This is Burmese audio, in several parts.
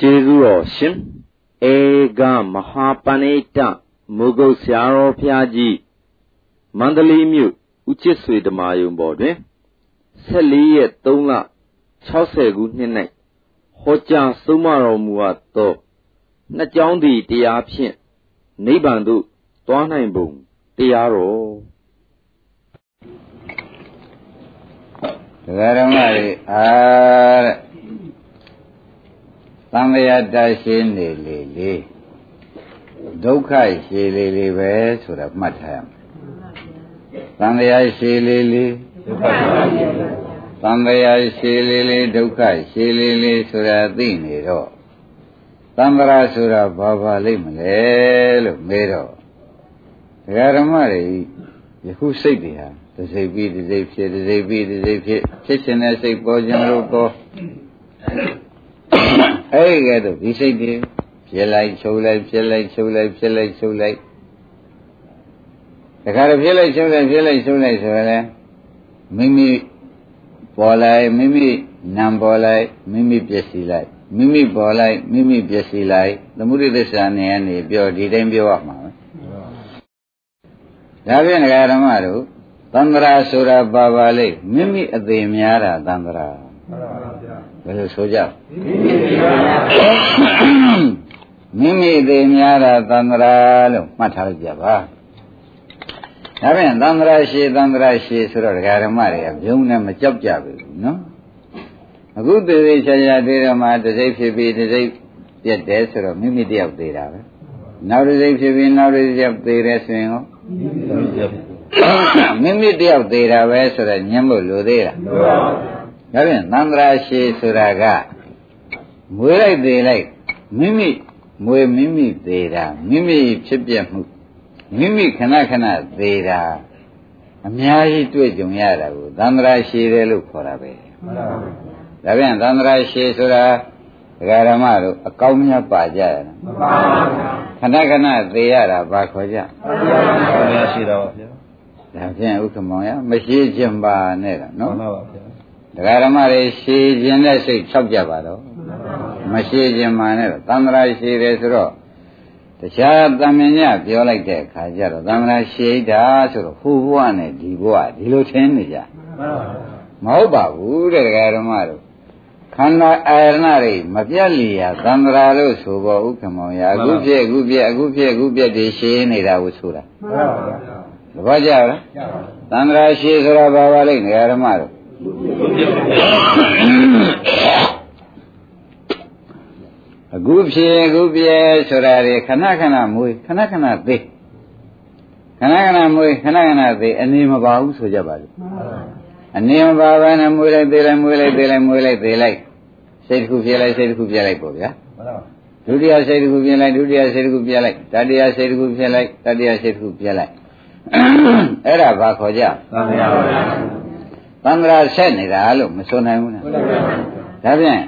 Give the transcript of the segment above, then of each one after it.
ကျေးဇူးတော်ရှင်ဧကမဟာပဏိတမုဂုတ်ဆရာတော်ဖျားကြီးမန္တလေးမြို့ဦးချစ်ဆွေဓမာယုံပေါ်တွင်14ရက်3လ60ခုနှစ်၌ဟောကြားဆုံးမတော်မူအပ်သောနှစ်ကြောင်းသည်တရားဖြင့်နိဗ္ဗာန်သို့သွားနိုင်ပုံတရားတော်ဒဂရမတွေအာတဲ့ သံဃာတရှိနေလေလေဒုက္ခရှိလေလေပဲဆိုတာမှတ်ထားရမယ်သံဃာရှိလေလေဒုက္ခသံဃာရှိလေလေဒုက္ခရှိလေလေဆိုတာသိနေတော့သံဃာဆိုတာဘာပါလိမ့်မလဲလို့မေးတော့ဒကာဓမ္မတွေယခုစိတ်တွေဟာတစိတ်ပြီးတစိတ်ဖြစ်တစိတ်ပြီးတစိတ်ဖြစ်ဖြစ်ရှင်တဲ့စိတ်ပေါ်ခြင်းလို့ပေါ် အဲ့ဒီကဲတော့ဒီစိတ်တွေဖြစ်လိုက်ချုပ်လိုက်ဖြစ်လိုက်ချုပ်လိုက်ဖြစ်လိုက်ချုပ်လိုက်တခါတော့ဖြစ်လိုက်ချုပ်လိုက်ဖြစ်လိုက်ချုပ်လိုက်ဆိုရင်မိမိပေါ်လိုက်မိမိနံပေါ်လိုက်မိမိပျက်စီးလိုက်မိမိပေါ်လိုက်မိမိပျက်စီးလိုက်သမုဒိသစ္စာနဲ့ကနေပြောဒီတိုင်းပြောရမှာပဲဒါဖြင့်ဒကာဓမ္မတို့သံဃာဆိုတာပါပါလိမ့်မိမိအသေးများတာသံဃာ ဘယ်လိုဆိုကြမိမိသေးများတာသံဃာလို့မှတ်ထားကြပါဒါဖြင့်သံဃာရှိသံဃာရှိဆိုတော့ဒကာဓမ္မတွေကဘုံနဲ့မကြောက်ကြဘူးနော်အခုသေသေးချာချာသေးတော့မှတစိမ့်ဖြစ်ပြီးတစိမ့်ပြတ်တယ်ဆိုတော့မိမိတယောက်သေးတာပဲနောက်တစိမ့်ဖြစ်ပြီးနောက်တစိမ့်သေးတယ်ဆိုရင်ဟောမိမိတယောက်သေးတာပဲဆိုတော့ညှင်းဖို့လိုသေးလား ဒါဖြင့်သံဃာရှိဆိုတာကမွေးလိုက်သေးလိုက်မိမိမွေမိမိသေးတာမိမိဖြစ်ပြမှုမိမိခဏခဏသေးတာအများကြီးတွေ့ကြုံရတာကိုသံဃာရှိတယ်လို့ခေါ်တာပဲမှန်ပါဘူးဒါပြန်သံဃာရှိဆိုတာဒကာရမတို့အကောင်းမြတ်ပါကြရတာမှန်ပါဘူးခဏခဏသေးရတာဘာခေါ်ကြမှန်ပါဘူးရှိတာပါဗျာဒါဖြင့်ဥက္ကမောင်ရမရှိခြင်းပါနဲ့တော့နော်မှန်ပါပါဗျာ ဒကာရမတွေရှည်ခြင်းတဲ့စိတ်ဖြောက်ကြပါတော့မရှိခြင်းမှနဲ့တော့သံဃာရှိတယ်ဆိုတော့တခြားသမင်ညပြောလိုက်တဲ့အခါကျတော့သံဃာရှိတာဆိုတော့ဟိုဘဝနဲ့ဒီဘဝဒီလိုထင်နေကြမဟုတ်ပါဘူးတဲ့ဒကာရမတို့ခန္ဓာအာရဏတွေမပြတ်လျာသံဃာလို့ဆိုပေါ်ဥက္ကမောင်ရအခုဖြစ်အခုဖြစ်အခုဖြစ်အခုပြတ်ဒီရှိနေတာကိုဆိုတာမှန်ပါဗျာသဘောကျလားသံဃာရှိဆိုတာဘာပါလိမ့်ဒကာရမတို့ အခုဖြစ်အခုပြဲဆိုတာတွေခဏခဏမွေးခဏခဏသေးခဏခဏမွေးခဏခဏသေးအနေမပါဘူးဆိုကြပါလို့အနေမပါဘဲနဲ့မွေးလိုက်သေးလိုက်မွေးလိုက်သေးလိုက်မွေးလိုက်သေးလိုက်စိတ်တစ်ခုပြဲလိုက်စိတ်တစ်ခုပြဲလိုက်ပေါ့ဗျာဒုတိယစိတ်တစ်ခုပြဲလိုက်ဒုတိယစိတ်တစ်ခုပြဲလိုက်တတိယစိတ်တစ်ခုပြဲလိုက်တတိယစိတ်တစ်ခုပြဲလိုက်အဲ့ဒါဘာခေါ်ကြသံဃာပါဗျာ သံဃာဆက်နေတာလို့မဆိုနိုင်ဘူးလားဒါဖြင့်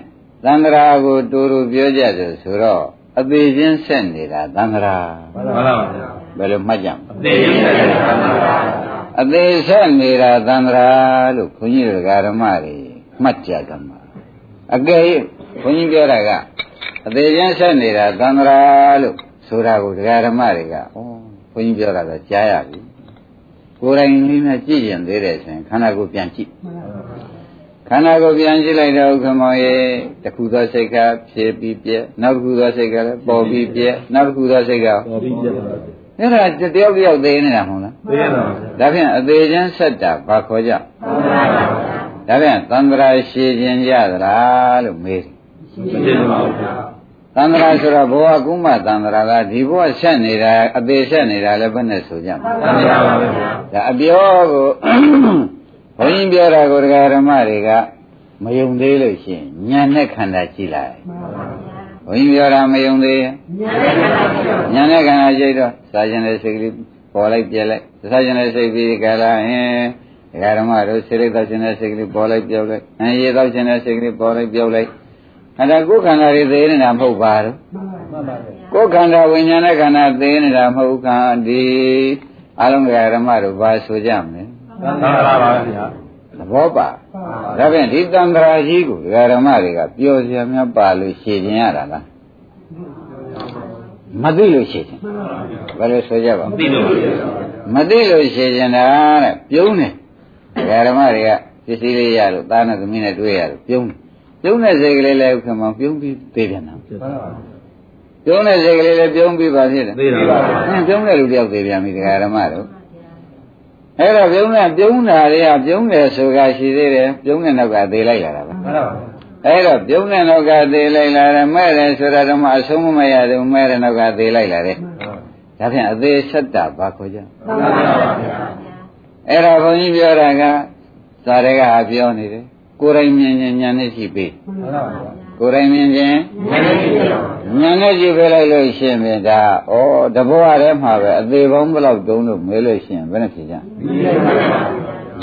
သံဃာကိုတူတူပြောကြတယ်ဆိုတော့အသေးချင်းဆက်နေတာသံဃာမှန်ပါဗျာဘယ်လိုမှတ်ကြမလဲအသေးချင်းဆက်နေတာသံဃာအသေးဆက်နေတာသံဃာလို့ခွန်ကြီးတို့ဓမ္မတွေမှတ်ကြကြမှာအကယ်၍ခွန်ကြီးပြောတာကအသေးချင်းဆက်နေတာသံဃာလို့ဆိုတာကိုဓမ္မတွေကဩခွန်ကြီးပြောတာတော့ကြားရပြီ ကိုယ်တိုင်လေးနဲ့ကြည့်ရင်သေးတယ်ဆိုရင်ခန္ဓာကိုယ်ပြန်ကြည့်ခန္ဓာကိုယ်ပြန်ကြည့်လိုက်တော့ဥက္ကမောင်ရဲ့တခုသောစိတ်ကဖြစ်ပြီးပြက်နောက်တစ်ခုသောစိတ်ကလည်းပေါ်ပြီးပြက်နောက်တစ်ခုသောစိတ်ကပေါ်ပြီးပြက်အဲ့ဒါတယောက်တယောက်သေးနေတာမဟုတ်လားသိရပါဘူးဒါဖြင့်အသေးချင်းဆက်တာဘာခေါ်ကြဒါဖြင့်သံဃာရှည်ခြင်းရသလားလို့မေးတယ်ရှင်းပါဘူးဗျာ သံဃာဆိုတော့ဘဝကုမသံဃာကဒီဘဝဆက်နေတာအသေးဆက်နေတာလည်းဘယ်နဲ့ဆိုကြမလဲမှန်ပါပါဗျာဒါအပြောကိုဘုန်းကြီးပြောတာကိုတရားဓမ္မတွေကမယုံသေးလို့ရှိရင်ဉာဏ်နဲ့ခန္ဓာကြည့်လိုက်ဘုန်းကြီးပြောတာမယုံသေးဉာဏ်နဲ့ခန္ဓာကြည့်တော့စာကျင်တဲ့စိတ်ကလေးပေါ်လိုက်ပြက်လိုက်စာကျင်တဲ့စိတ်ပြီးကြလားဟင်တရားဓမ္မတို့စိတ်သောကျင်တဲ့စိတ်ကလေးပေါ်လိုက်ပြောက်လိုက်အင်းရေသောကျင်တဲ့စိတ်ကလေးပေါ်လိုက်ပြောက်လိုက် အဲ့ဒါကိုယ်ခန္ဓာတွေသေးနေတာမဟုတ်ပါဘူးကိုယ်ခန္ဓာဝိညာဉ်နဲ့ခန္ဓာသေးနေတာမဟုတ်ခန္ဒီအလုံးကဓမ္မတို့ဘာဆိုကြမလဲသံဃာပါဗျာသဘောပါဒါဖြင့်ဒီတန်ត្រာကြီးကိုဒကာဓမ္မတွေကပျော်စရာများပါလို့ရှည်ခြင်းရတာလားမသိလို့ရှည်ခြင်းဘယ်လိုဆိုကြပါမသိလို့မသိလို့ရှည်ခြင်းတာတဲ့ပြုံးတယ်ဒကာဓမ္မတွေကပစ္စည်းလေးရလို့သားနဲ့သမီးနဲ့တွေ့ရလို့ပြုံးတယ် ပြုံးတဲ့စိတ်ကလေးလည်းဥက္ကမပြုံးပြီးသိပြန်တာပြုံးတဲ့စိတ်ကလေးလည်းပြုံးပြီးပါဖြစ်တယ်သိပါပါပြုံးတဲ့လူတယောက်သိပြန်ပြီဒကာဓမ္မတို့အဲ့တော့ပြုံးတဲ့ပြုံးတာတွေကပြုံးတယ်ဆိုတာရှိသေးတယ်ပြုံးတဲ့နောက်ကသေးလိုက်လာတာပါမှန်ပါပါအဲ့တော့ပြုံးတဲ့နောက်ကသေးလိုက်လာတယ်မဲ့တယ်ဆိုတာတော့မှအဆုံးမမရသေးဘူးမဲ့တဲ့နောက်ကသေးလိုက်လာတယ်ဒါဖြင့်အသေးဆက်တာဘာခေါ်ကြမှန်ပါပါအဲ့တော့ဘုန်းကြီးပြောတာကဇာတွေကပြောနေတယ် ကိုယ်တိုင်မြင်ခြင်းဉာဏ်နဲ့ရှိပြီမှန်ပါပါကိုယ်တိုင်မြင်ခြင်းဉာဏ်နဲ့ရှိပါဉာဏ်နဲ့ကြည့်ပြလိုက်လို့ရှိရင်ဒါဩတဘောရထဲမှာပဲအသေးပေါင်းဘယ်လောက်တုံးလို့မဲလို့ရှိရင်ဘယ်နဲ့ဖြေကြ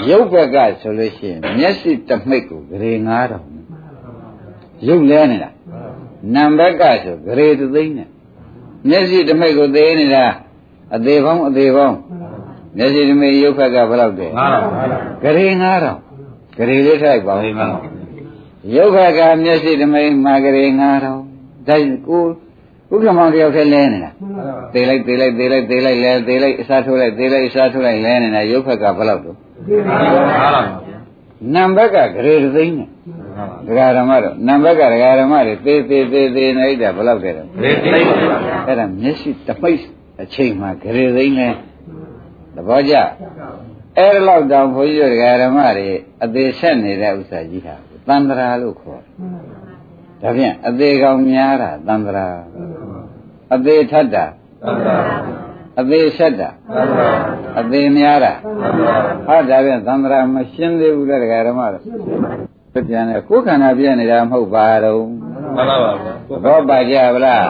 ရုပ်ဘက်ကဆိုလို့ရှိရင်မျက်စိတမိတ်ကိုဂရေ9000ရုပ်လဲနေတာနံဘက်ကဆိုဂရေသသိန်းနဲ့မျက်စိတမိတ်ကိုသေးနေတာအသေးပေါင်းအသေးပေါင်းမျက်စိတမိတ်ရုပ်ဘက်ကဘယ်လောက်လဲ9000ဂရေ9000 ဂရေလေးထိုက်ပါဦးရုပ်ဘက်ကမျက်စိတမိတ်မှာဂရေ9000ဒါကိုဥက္ကမောင်တယောက်တည်းလဲနေတာသေးလိုက်သေးလိုက်သေးလိုက်သေးလိုက်လဲသေးလိုက်အစားထိုးလိုက်သေးလိုက်အစားထိုးလိုက်လဲနေတာရုပ်ဘက်ကဘယ်လောက်တော့နံဘက်ကဂရေသိန်းနဲ့ဒကာဓမ္မတော့နံဘက်ကဒကာဓမ္မတွေသေးသေးသေးသေးနေတာဘယ်လောက်တဲ့တော့သေးသေးအဲ့ဒါမျက်စိတပိတ်အချိန်မှာဂရေသိန်းလဲသဘောကျ အဲ့ဒါလောက်တောင်ဘုန်းကြီးတို့ဒကာဓမ္မတွေအသေးဆက်နေတဲ့ဥစ္စာကြီးဟာသန္တရာလို့ခေါ်တယ်ဒါဖြင့်အသေးကောင်များတာသန္တရာအသေးထတ်တာအသေးဆက်တာအသေးများတာဟာဒါပြန်သံဃာမရှင်းသေးဘူးလေဒကာဓမ္မတို့ပြန်တယ်ကိုယ်ခန္ဓာပြည့်နေတာမဟုတ်ပါတော့မှန်ပါပါဘောပါကြဗလား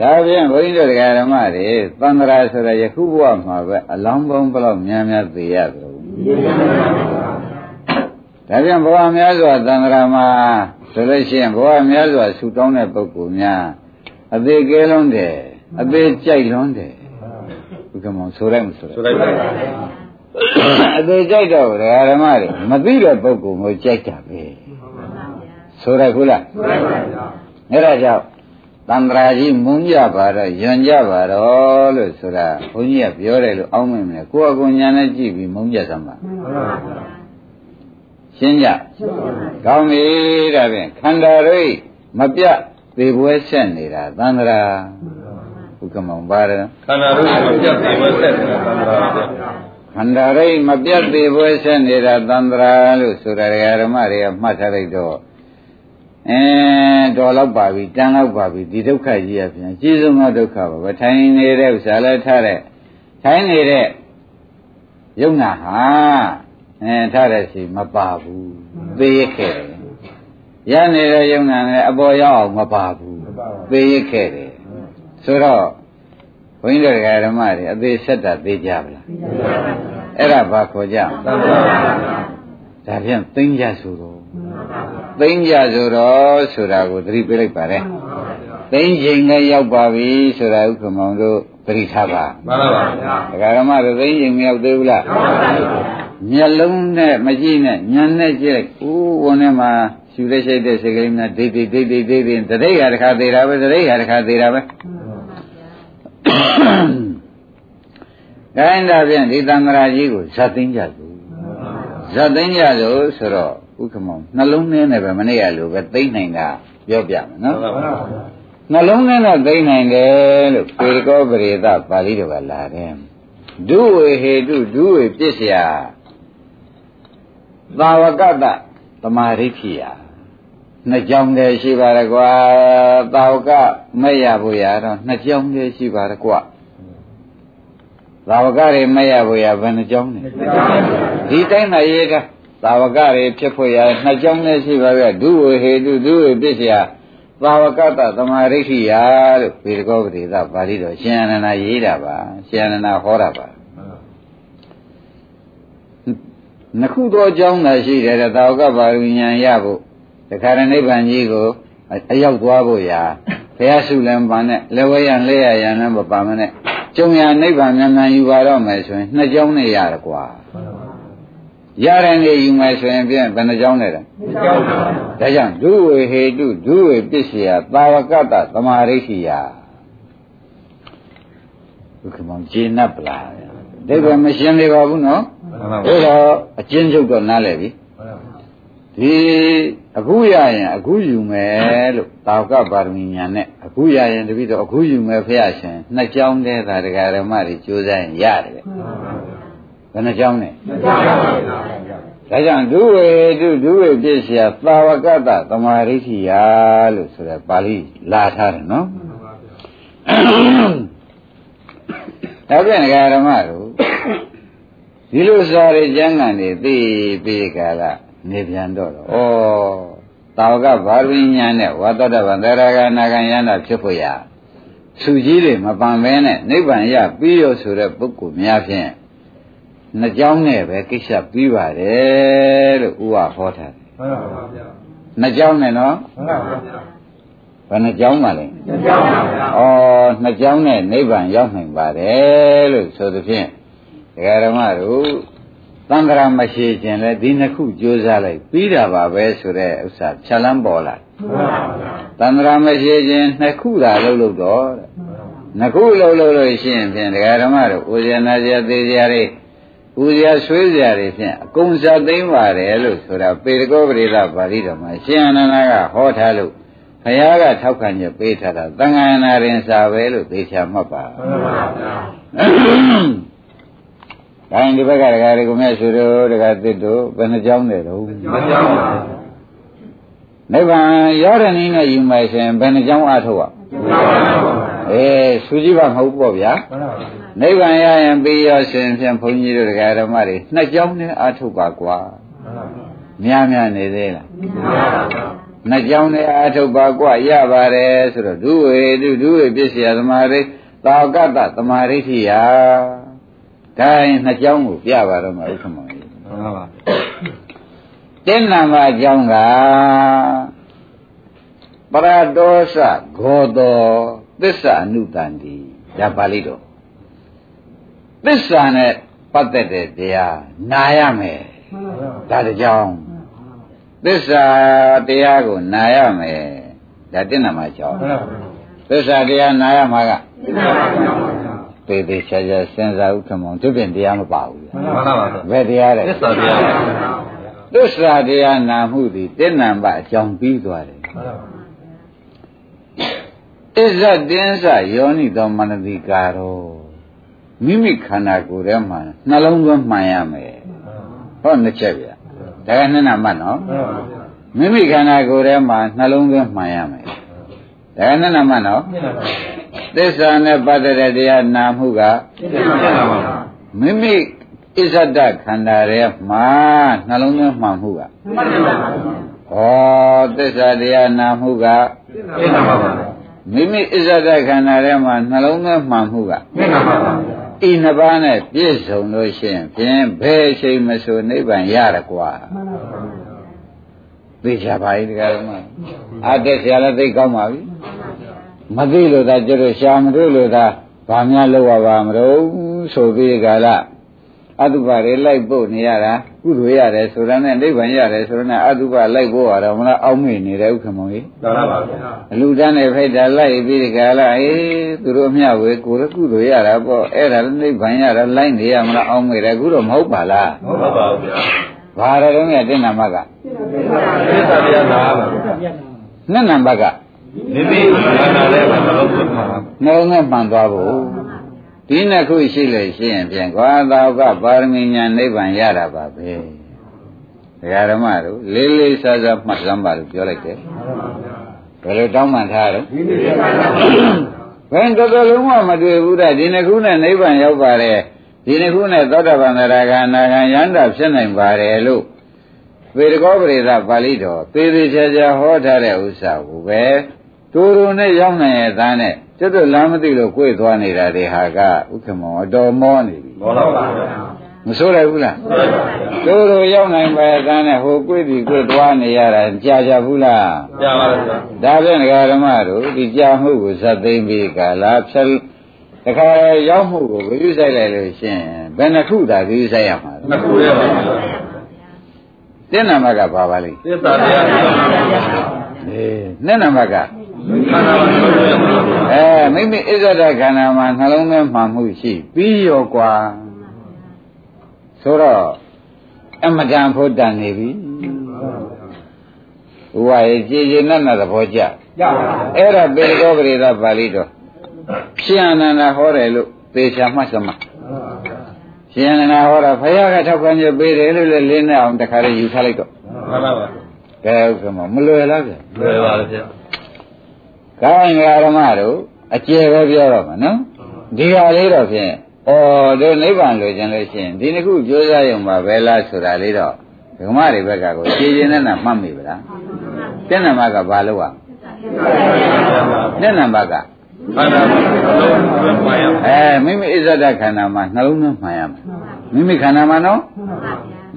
ဒါပြန်ဘုန်းကြီးတို့ဒကာဓမ္မတွေသံဃာဆိုတဲ့ယခုဘဝမှာပဲအလောင်းပေါင်းဘလောက်များများသိရသလိုဒါပြန်ဘဝများစွာသံဃာမှာဆိုလို့ရှိရင်ဘဝများစွာဆူတောင်းတဲ့ပုဂ္ဂိုလ်များအသေးကဲလုံးတယ်အသေးကြိုက်လွန်းတယ်ဘုကမောင်ဆိုလိုက်မဆိုလိုက်ဆိုလိုက်ပါအသေးကြိုက်တော့ဒကာဓမ္မတွေမသိတဲ့ပုဂ္ဂိုလ်ကိုကြိုက်တာပဲဆိုရခုလားဆိုလိုက်ပါအဲ့ဒါကြောင့် တန္တရာကြီးမုန်းကြပါတော့ယွန်ကြပါတော့လို့ဆိုတာဘုန်းကြီးကပြောတယ်လို့အောင်းမိမယ်ကိုယ့်အကူညာနဲ့ကြည့်ပြီးမုန်းကြသမှာရှင်းကြကောင်းပြီဒါဖြင့်ခန္ဓာရိပ်မပြတ်သေပွဲဆက်နေတာသန္တရာဥက္ကမောင်ပါတယ်ခန္ဓာရိပ်မပြတ်သေပွဲဆက်နေတာသန္တရာခန္ဓာရိပ်မပြတ်သေးပွဲဆက်နေတာသန္တရာလို့ဆိုတာဓမ္မတွေကမှတ်ထားလိုက်တော့ အဲတော်တော့ပါပြီတန်တော့ပါပြီဒီဒုက္ခကြီးရပြန်အကြီးဆုံးသောဒုက္ခပါပဲထိုင်နေတဲ့ဥစ္စာလည်းထားတဲ့ထိုင်နေတဲ့ယုံနာဟာအဲထားတဲ့စီမပါဘူးသေရခဲ့တယ်ရနေတဲ့ယုံနာလည်းအပေါ်ရောက်အောင်မပါဘူးသေရခဲ့တယ်ဆိုတော့ဘုန်းကြီးတို့ဓမ္မတွေအသေးဆက်တာသေးကြပါလားအဲ့ဒါဘာခေါ်ကြဒါဖြင့်သိမ့်ကြဆိုတော့ သိမ့်ကြဆိုတော့ဆိုတာကိုသတိပေးလိုက်ပါလေသိမ့်ချိန်လည်းရောက်ပါပြီဆိုတာဥက္ကမောင်တို့သတိထားပါမှန်ပါပါဗျာဒကာဓမ္မတို့သိမ့်ချိန်မရောက်သေးဘူးလားမှန်ပါပါမျက်လုံးနဲ့မကြည့်နဲ့ညံနဲ့ကြည့်လိုက်ဦးဝန်ထဲမှာရှူလက်ရှိတဲ့စိတ်ကလေးများဒိတ်ဒိတ်ဒိတ်ဒိတ်ဒိတ်ဒိတ်တတိယတစ်ခါသေးတာပဲတတိယတစ်ခါသေးတာပဲခိုင်းတာဖြင့်ဒီသံဃာကြီးကိုဇတ်သိမ်းကြစို့ဇတ်သိမ်းကြစို့ဆိုတော့ ဥက္ကမောနှလုံးထဲနဲ့ပဲမနေ့ကလိုပဲသိမ့်နိုင်တာပြောပြမယ်နော်နှလုံးထဲနဲ့သိမ့်နိုင်တယ်လို့ပေကောပရိသပါဠိတော်ကလာတယ်ဒုဝေဟေတုဒုဝေပစ္စယသာဝကတသမာဓိခိယနှစ်ကြောင်းတည်းရှိပါရကွာသာဝကမဲ့ရဖို့ရတော့နှစ်ကြောင်းတည်းရှိပါရကွာသာဝကတွေမဲ့ရဖို့ရဘယ်နှကြောင်းလဲဒီတိုင်းသာရေးတာ သာဝကတွေဖြစ်ဖို့ရနှစ်ကြောင်းတည်းရှိပါရဲ့ဒုဝေဟေတုဒုဝေပစ္စယသာဝကတသမာဓိခိယလို့ပေရကောပတိသပါဠိတော်ရှင်အနန္ဒရေးတာပါရှင်အနန္ဒဟောတာပါနှစ်ခုသောအကြောင်းသာရှိတယ်သာဝကပါရဉာဏ်ရဖို့တခါရနိဗ္ဗာန်ကြီးကိုအရောက်သွားဖို့ရာဘုရားစုလည်းပါနဲ့လက်ဝဲရန်လက်ရရန်လည်းမပါမနဲ့ကျုံရနိဗ္ဗာန်မြန်မြန်ယူပါတော့မယ်ဆိုရင်နှစ်ကြောင်းနဲ့ရတယ်ကွာ ရတဲ့နေယူမယ်ဆိုရင်ဖြင့်ဘယ်နှကြောင်းလဲတာဒါကြောင့်ဒုဝေဟေတုဒုဝေပစ္စယသာဝကတ္တသမာရိရှိယဒုက္ခမောင်ကျေနပ်ပလားဒိဗ္ဗမရှင်းသေးပါဘူးနော်ဒါတော့အချင်းချုပ်တော့နားလည်ပြီဒီအခုရရင်အခုယူမယ်လို့တာဝကပါရမီညာနဲ့အခုရရင်တပိတော့အခုယူမယ်ဖះရှင်နှစ်ကြောင်းတည်းသာတရားဓမ္မတွေကြိုးစားရင်ရတယ်ဘ ယ်နှကြောင်းလဲနှစ်ကြောင်းပါဗျာဒါကြောင့်ဒုဝေတုဒုဝေပြည့်စရာသာဝကတ္တသမာဓိရှိယာလို့ဆိုတဲ့ပါဠိလာထားတယ်နော်ဒါပြန်ဓမ္မတို့ဒီလိုစာရိကျမ်းဂန်တွေသိပြီးကြလားနေပြန်တော့တော့ဩတာဝကဘာဝိညာဉ်နဲ့ဝါတတဗံသရဂနာဂံယန္တာဖြစ်ဖို့ရသူကြီးတွေမပန်ပဲနဲ့နိဗ္ဗာန်ရပြီးရောဆိုတဲ့ပုဂ္ဂိုလ်များဖြင့် နှစ်ကြောင်းနဲ့ပဲကိစ္စပြီးပါတယ်လို့ဥပဟောထားတယ်မှန်ပါဗျာနှစ်ကြောင်းနဲ့နော်မှန်ပါဗျာဘယ်နှကြောင်းပါလဲနှစ်ကြောင်းပါဗျာဩနှစ်ကြောင်းနဲ့နိဗ္ဗာန်ရောက်နိုင်ပါတယ်လို့ဆိုသဖြင့်ဒကာဓမ္မတို့သံဃာမရှိခြင်းလဲဒီနှစ်ခုကြိုးစားလိုက်ပြီးတာပါပဲဆိုတဲ့ဥစ္စာဖြတ်လန်းပေါ်လာသံဃာမရှိခြင်းနှစ်ခုသာလုပ်လို့တော့တဲ့နှစ်ခုလုပ်လို့လို့ရှိရင်ဖြင့်ဒကာဓမ္မတို့ဥဇယနာဇယသေးဇယ တွေဥဇယဆွေးဇယတွေဖြင့်အကုန်စားသိမ့်ပါတယ်လို့ဆိုတာပေတကောပရိသပါဠိတော်မှာရှင်အနန္ဒကဟောထားလို့ဘုရားကထောက်ခံချက်ပေးထားတာသံဃာနာရင်စာပဲလို့သေချာမှတ်ပါမှန်ပါဗျာဒါရင်ဒီဘက်ကဒကာတွေကမြတ်ဆိုတို့ဒကာသစ်တို့ဘယ်နှကြောင်းတယ်တော့မကြောင်းပါနိဗ္ဗာန်ရောက်တဲ့နည်းနဲ့ယူမယ်ဆိုရင်ဘယ်နှကြောင်းအားထုတ်ရအေးဆူကြည့်ပါ မဟုတ်ပေါ့ဗျာနိဗ္ဗာန်ရရင်ပြီးရောရှင်ဖြင့်ဘုန်းကြီးတို့ဒကာဓမ္မတွေနှစ်ကြောင်းနဲ့အားထုတ်ပါကွာများများနေသေးလားနှစ်ကြောင်းနဲ့အားထုတ်ပါကွာရပါတယ်ဆိုတော့ဒုဝေဒုဒုဝေပစ္စယသမာဓိသာကတ္တသမာဓိဋ္ဌိယဒါရင်နှစ်ကြောင်းကိုပြပါတော့မှာဥက္ကမောင်ကြီးမှန်ပါတင်းနံပါတ်အကြောင်းကပရဒောသဂောတော သစ္စာအနုတန်တိဒါပါဠိတော်သစ္စာနဲ့ပတ်သက်တဲ့တရားနာရမယ်ဒါတကြောင်းသစ္စာတရားကိုနာရမယ်ဒါတင်းနံပါတ်အကြောင်းသစ္စာတရားနာရမှာကသစ္စာတရားပေပေချာချာစဉ်းစားဥက္ကမောင်သူပြင်တရားမပါဘူးမှန်ပါပါဘယ်တရားလဲသစ္စာတရားသစ္စာတရားနာမှုသည်တဏ္ဏပအကြောင်းပြီးသွားတယ်မှန်ပါပါ အစ္ဆတင်းစယောနိသောမနတိကာရောမိမိခန္ဓာကိုယ်ထဲမှာနှလုံးသွင်းမှန်ရမယ်ဟောနှစ်ချက်ဗျဒါကနှစ်နာမှတ်နော်မိမိခန္ဓာကိုယ်ထဲမှာနှလုံးသွင်းမှန်ရမယ်ဒါကနှစ်နာမှတ်နော်သစ္စာနဲ့ပတ်သက်တဲ့တရားနာမှုကမိမိဣဇဒခန္ဓာရဲ့မှာနှလုံးသွင်းမှန်မှုကဩသစ္စာတရားနာမှုက မိမိဣဇဒခန္ဓာရဲ့မှာနှလုံးသွင်းမှန်မှုကဤနှစ်ပါးနဲ့ပြည့်စုံလို့ရှိရင်ဖြင့်ဘယ်ချိန်မဆိုနိဗ္ဗာန်ရရကွာသိချပါ යි တကယ်လို့အတက်ဆရာလည်းသိကောင်းပါပြီမသိလို့သာကျတော့ရှာမတွေ့လို့သာဘာများလောက်ရပါမလို့ဆိုပြီးကြလား အတုပတွေလိုက်ဖို့နေရတာကုသိုလ်ရတယ်ဆိုတာနဲ့နိဗ္ဗာန်ရတယ်ဆိုတာနဲ့အတုပလိုက်ဖို့ရတော့မလားအောက်မေ့နေတဲ့ဥက္ကမောကြီးမှန်ပါပါဗျာအလူတန်းနဲ့ဖိတ်တာလိုက်ပြီးကြလားအေးသူတို့မျှဝေကိုယ်ကုသိုလ်ရတာပေါ့အဲ့ဒါနိဗ္ဗာန်ရတာလိုက်နေရမလားအောက်မေ့တယ်အခုတော့မဟုတ်ပါလားမဟုတ်ပါဘူးဗျာဘာရတော့မြတ်တင်နာမကသစ္စာတရားနာပါနှစ်နံပါတ်ကမိမိခန္ဓာနဲ့နှလုံးသွင်းမှာနှလုံးနဲ့မှန်သွားဖို့ ဒီနှစ်ခုရှိလို့ရှိရင်ဖြင့်ကွာသာကပါရမီညာနိဗ္ဗာန်ရတာပါပဲဒကာဓမ္မတို့လေးလေးစားစားမှတ်စမ်းပါလို့ပြောလိုက်တယ်ဘယ်လိုတောင်းပန်ထားတော့ဘယ်တော်တော်လုံးဝမတွေ့ဘူးတဲ့ဒီနှစ်ခုနဲ့နိဗ္ဗာန်ရောက်ပါတယ်ဒီနှစ်ခုနဲ့သောတာပန်သရဂါနာဂံယန္တာဖြစ်နိုင်ပါတယ်လို့ပေတကောပရိသပါဠိတော်သေသေးချာချာဟောထားတဲ့ဥစ္စာကိုပဲတူတူနဲ့ရောက်နိုင်ရဲ့သားနဲ့ ကျွတ်တို့လမ်းမသိလို့ကိုယ်သွားနေတာတွေဟာကဥက္ကမောအတော်မောနေပြီမောတော့ပါဗျာမဆိုးရဘူးလားတူတူရောက်နိုင်ပါရဲ့သားနဲ့ဟိုကိုယ်ဒီကိုယ်သွားနေရတာကြာကြဘူးလားကြာပါဗျာဒါပြန်ဓမ္မတို့ဒီကြာမှုကိုဇတ်သိမ့်ပြီးကာလာဖြတ်တခါရောက်မှုကိုဂရုစိုက်လိုက်လို့ရှင်ဘယ်နှခုသာဂရုစိုက်ရမှာလဲနှခုရပါဗျာတင်းနံပါတ်ကဘာပါလိမ့်သစ္စာတရားနာအေးနှစ်နံပါတ်ကခန္ဓာမှာလုံးဝမဟုတ်ဘူး အဲမိမိအစ္ဆဒခန္ဓာမှာနှလုံးသွင်းမှမှုရှိ ပြီးရောကွာဆိုတော့အမတန်ဖို့တန်နေပြီဘုရားရဲ့ကြည်ကျင်နဲ့သဘောကျရပါဘူးအဲ့ဒါပေကောပရိသပါဠိတော်ရှင်အနန္ဒဟောတယ်လို့သေချာမှတ်စမရှင်အနန္ဒဟောတာဘုရားကထောက်ခံချက်ပေးတယ်လို့လည်းလင်းနေအောင်တခါလေးယူထားလိုက်တော့မှန်ပါပါကဲဥက္ကမမလွယ်လားဗျလွယ်ပါလေဗျ ကိုင်းဓမ္မတို့အကျယ်ပဲပြောတော့မှာနော်ဒီဟာလေးတော့ဖြင့်ဩတို့နိဗ္ဗာန်လိုချင်လို့ရှိရင်ဒီနှစ်ခုကြိုးစားရုံပါပဲလားဆိုတာလေးတော့ဓမ္မတွေဘက်ကကိုရှင်းရှင်းနဲ့နဲ့မှတ်မိဗလားတဲ့နံပါတ်ကဘာလို့อ่ะတဲ့နံပါတ်ကခန္ဓာမှာလုံးဝမှန်ရမယ်အဲမိမိအစ္ဆဒခန္ဓာမှာနှလုံးသွင်းမှန်ရမယ်မိမိခန္ဓာမှာနော်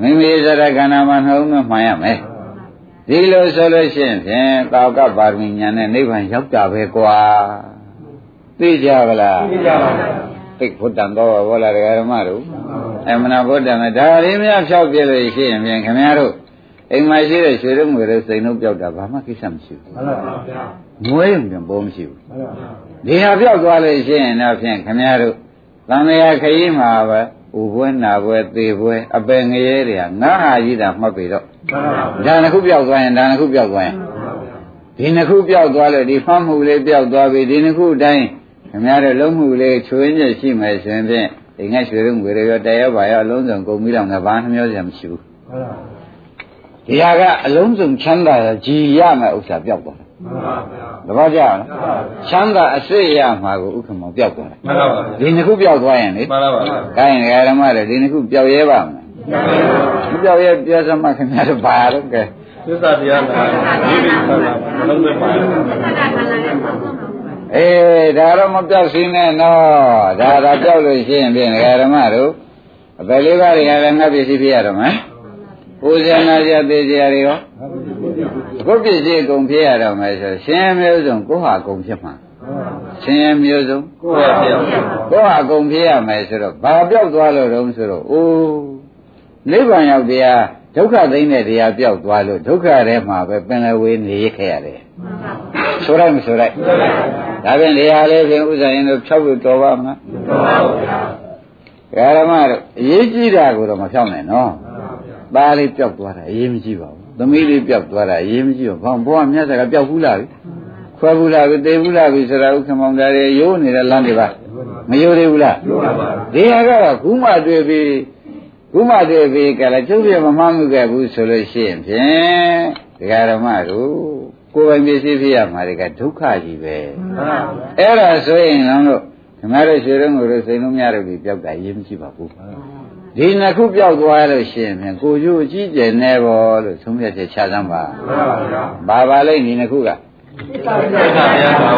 မိမိအစ္ဆဒခန္ဓာမှာနှလုံးသွင်းမှန်ရမယ် ဒီလိုဆိုလို့ရှိရင်ဖြင့်တာဝကပါရမီညာနဲ့နိဗ္ဗာန်ရောက်တာပဲကွာသိကြပါလားသိကြပါဘူးသိဘုဒ္ဓံတော့ဘောလာတရားဓမ္မတို့အမနာဘုဒ္ဓံနဲ့ဒါရင်းများဖြောက်ပြလို့ရှိရင်ဖြင့်ခင်ဗျားတို့အိမ်မှာရှိတဲ့ရွှေတို့ငွေတို့စိန်တို့ပြောက်တာဘာမှကိစ္စမရှိဘူးမှန်ပါဗျာငွေရင်ပြန်ပေါ်မရှိဘူးမှန်ပါဗျာဒီဟာပြောက်သွားလို့ရှိရင်တော့ဖြင့်ခင်ဗျားတို့သံဃာခရီးမှာပဲ ဥပွဲနာပွဲသေပွဲအပယ်ငရဲတွေကငါဟာကြီးတာမှတ်ပြီတော့မှန်ပါဗျာဒါနှစ်ခုပြောက်သွားရင်ဒါနှစ်ခုပြောက်သွားရင်ဒီနှစ်ခုပြောက်သွားလို့ဒီမှတ်မှုလေးပြောက်သွားပြီဒီနှစ်ခုအတိုင်းခင်ဗျားတို့လုံးမှုလေးချွေးညက်ရှိမယ်ဆိုရင်ဖြင့်ဒီငါရွှေရုံငွေတွေရောတဲရောပါရောအလုံးစုံကုန်ပြီးတော့ငါဘာနှမျောစရာမရှိဘူးမှန်ပါဒီဟာကအလုံးစုံချမ်းသာကြည်ရမယ်ဥစ္စာပြောက်သွား တယ်မှန်ပါဗျာတပည့်ကြလားချမ်းသာအစစ်ရမှာကိုဥက္ကမောပြောက်သွားတယ်မှန်ပါဗျာဒီနှစ်ခုပြောက်သွားရင်လေမှန်ပါဗျာကိုင်းငယ်ဓမ္မတွေဒီနှစ်ခုပြောက်ရဲပါမလားမပြောက်ရဲပြောစမ်းမခင်ဗျားတို့ဘာတော့ကဲသစ္စာတရားနာဒီမိခန္ဓာမှာလုံးဝမှန်ရမယ်အေးဒါတော့မပြောက်စင်းနဲ့နော်ဒါဒါပြောက်လို့ရှိရင်ဖြင့်ငယ်ဓမ္မတို့အပယ်လေးပါးတွေကလည်းငါပစ္စည်းဖြစ်ရတော့မယ်ပူဇေနာကြသေးကြတွေရော ကိုယ်ပစ္စည်းအကုန်ဖြစ်ရတော့မယ်ဆိုရှင်မျိုးစုံကိုဟာအကုန်ဖြစ်မှာရှင်မျိုးစုံကိုယ်ပါဗျာကိုဟာအကုန်ဖြစ်ရမယ်ဆိုတော့ဘာပြောက်သွားလို့တုံးဆိုတော့အိုးနိဗ္ဗာန်ရောက်တရားဒုက္ခသိမ့်တဲ့တရားပြောက်သွားလို့ဒုက္ခထဲမှာပဲပင်လယ်ဝေးနေရခဲ့ရတယ်ဆိုလိုက်မဆိုလိုက်ဒါဖြင့်တရားလေးဖြင့်ဥစ္စာရင်တို့ဖြောက်လို့တော်ပါမလားတော်ပါဗျာဓမ္မတို့အရေးကြီးတာကိုတော့မဖြောက်နဲ့နော်သားလေးပြောက်သွားတာအရေးမကြီးပါဘူး သမီးလေးပြောက်သွားတာအရေးမကြီးပါဘူးဘောကမြတ်စကားပြောက်ဘူးလားခွဲဘူးလားသေဘူးလားပြီဆိုတာဥက္ကမောင်သားတွေရိုးနေတဲ့လမ်းတွေပါမရိုးသေးဘူးလားတော်ပါဗျာဒီဟာကတော့ခုမှတွေ့ပြီးခုမှတွေ့ပြီးကလည်းကျုပ်ပြမမှမှုခဲ့ဘူးဆိုလို့ရှိရင်ဖြင့်ဒကာဓမ္မတို့ကိုယ်ပိုင်ပစ္စည်းဖြစ်ရမှာတွေကဒုက္ခကြီးပဲမှန်ပါဗျာအဲ့ဒါဆိုရင်လည်းတို့ဓမ္မတို့ရွှေတို့ငွေတို့စိန်လုံးများတို့ပြီးပြောက်တာရေးမရှိပါဘူး ဒီနှစ်ခုပြောက်သွားလို့ရှိရင်ဖြင့်ကိုကျိုးအကြီးကျယ်နေပေါ်လို့သုံးဖြတ်ချက်ချစမ်းပါမှန်ပါဗျာဘာပါလိမ့်ဒီနှစ်ခုကသစ္စာတရားနာ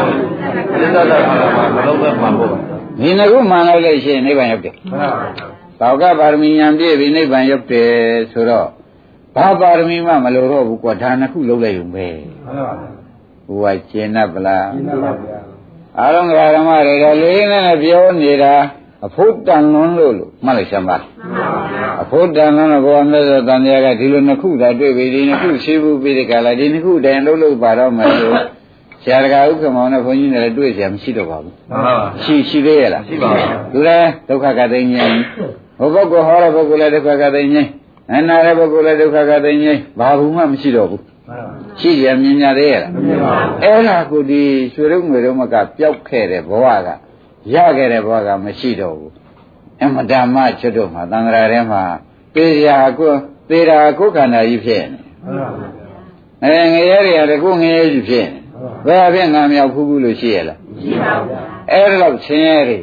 သစ္စာတရားမှာလုံးဝမှန်ဖို့ဒီနှစ်ခုမှန်လိုက်လို့ရှိရင်နိဗ္ဗာန်ရောက်တယ်မှန်ပါဗျာသောကပါရမီဉာဏ်ပြည့်ပြီးနိဗ္ဗာန်ရောက်တယ်ဆိုတော့ဘာပါရမီမှမလိုတော့ဘူးကွာဒါနှစ်ခုလုံးလိုက်ုံပဲမှန်ပါဗျာဘုရားကျင်납ဗလားရှင်းပါဗျာအားလုံးကဓမ္မတွေတော့လေးနဲ့ပြောနေတာ အဖို့တန်လွန်းလို့လို့မှတ်လိုက်စမ်းပါအဖို့တန်လွန်းတော့ဘုရားမြတ်စွာဘုရားကဒီလိုနှစ်ခုသာတွေ့ပြီဒီနှစ်ခုရှိဘူးပြီးဒီကလာဒီနှစ်ခုတည်းလုံးလို့ပါတော့မယ်လို့ဆရာတကာဥက္ကမောင်နဲ့ဘုန်းကြီးတွေလည်းတွေ့เสียမရှိတော့ပါဘူး မှန်ပါဗျာ ရှိရှိသေးရဲ့လား ရှိပါဘူး သူလည်းဒုက္ခကသိဉ္ဇဉ်ဟိုပုဂ္ဂိုလ်ဟောတဲ့ပုဂ္ဂိုလ်လည်းဒုက္ခကသိဉ္ဇဉ်အနာတဲ့ပုဂ္ဂိုလ်လည်းဒုက္ခကသိဉ္ဇဉ်ဘာဘူးမှမရှိတော့ဘူး မှန်ပါ ရှိကြမြင်ကြသေးရဲ့လား မှန်ပါ အဲ့ဒါကိုဒီရွှေရုံငွေရုံမကပျောက်ခဲ့တဲ့ဘဝက ရခဲ့တဲ့ဘဝကမရှိတော့ဘူးအမတမချွတ်တို့မှာသံဃာထဲမှာပေရာကိုသေရာကိုခန္ဓာကြီးဖြစ်နေမှန်ပါဗျာအဲငရဲတွေကတကူငရဲကြီးဖြစ်နေဘယ်အဖြစ်ငါမြောက်ဖူးဘူးလို့ရှိရလားရှိပါဗျာအဲ့ဒါတော့ဆင်းရဲတွေ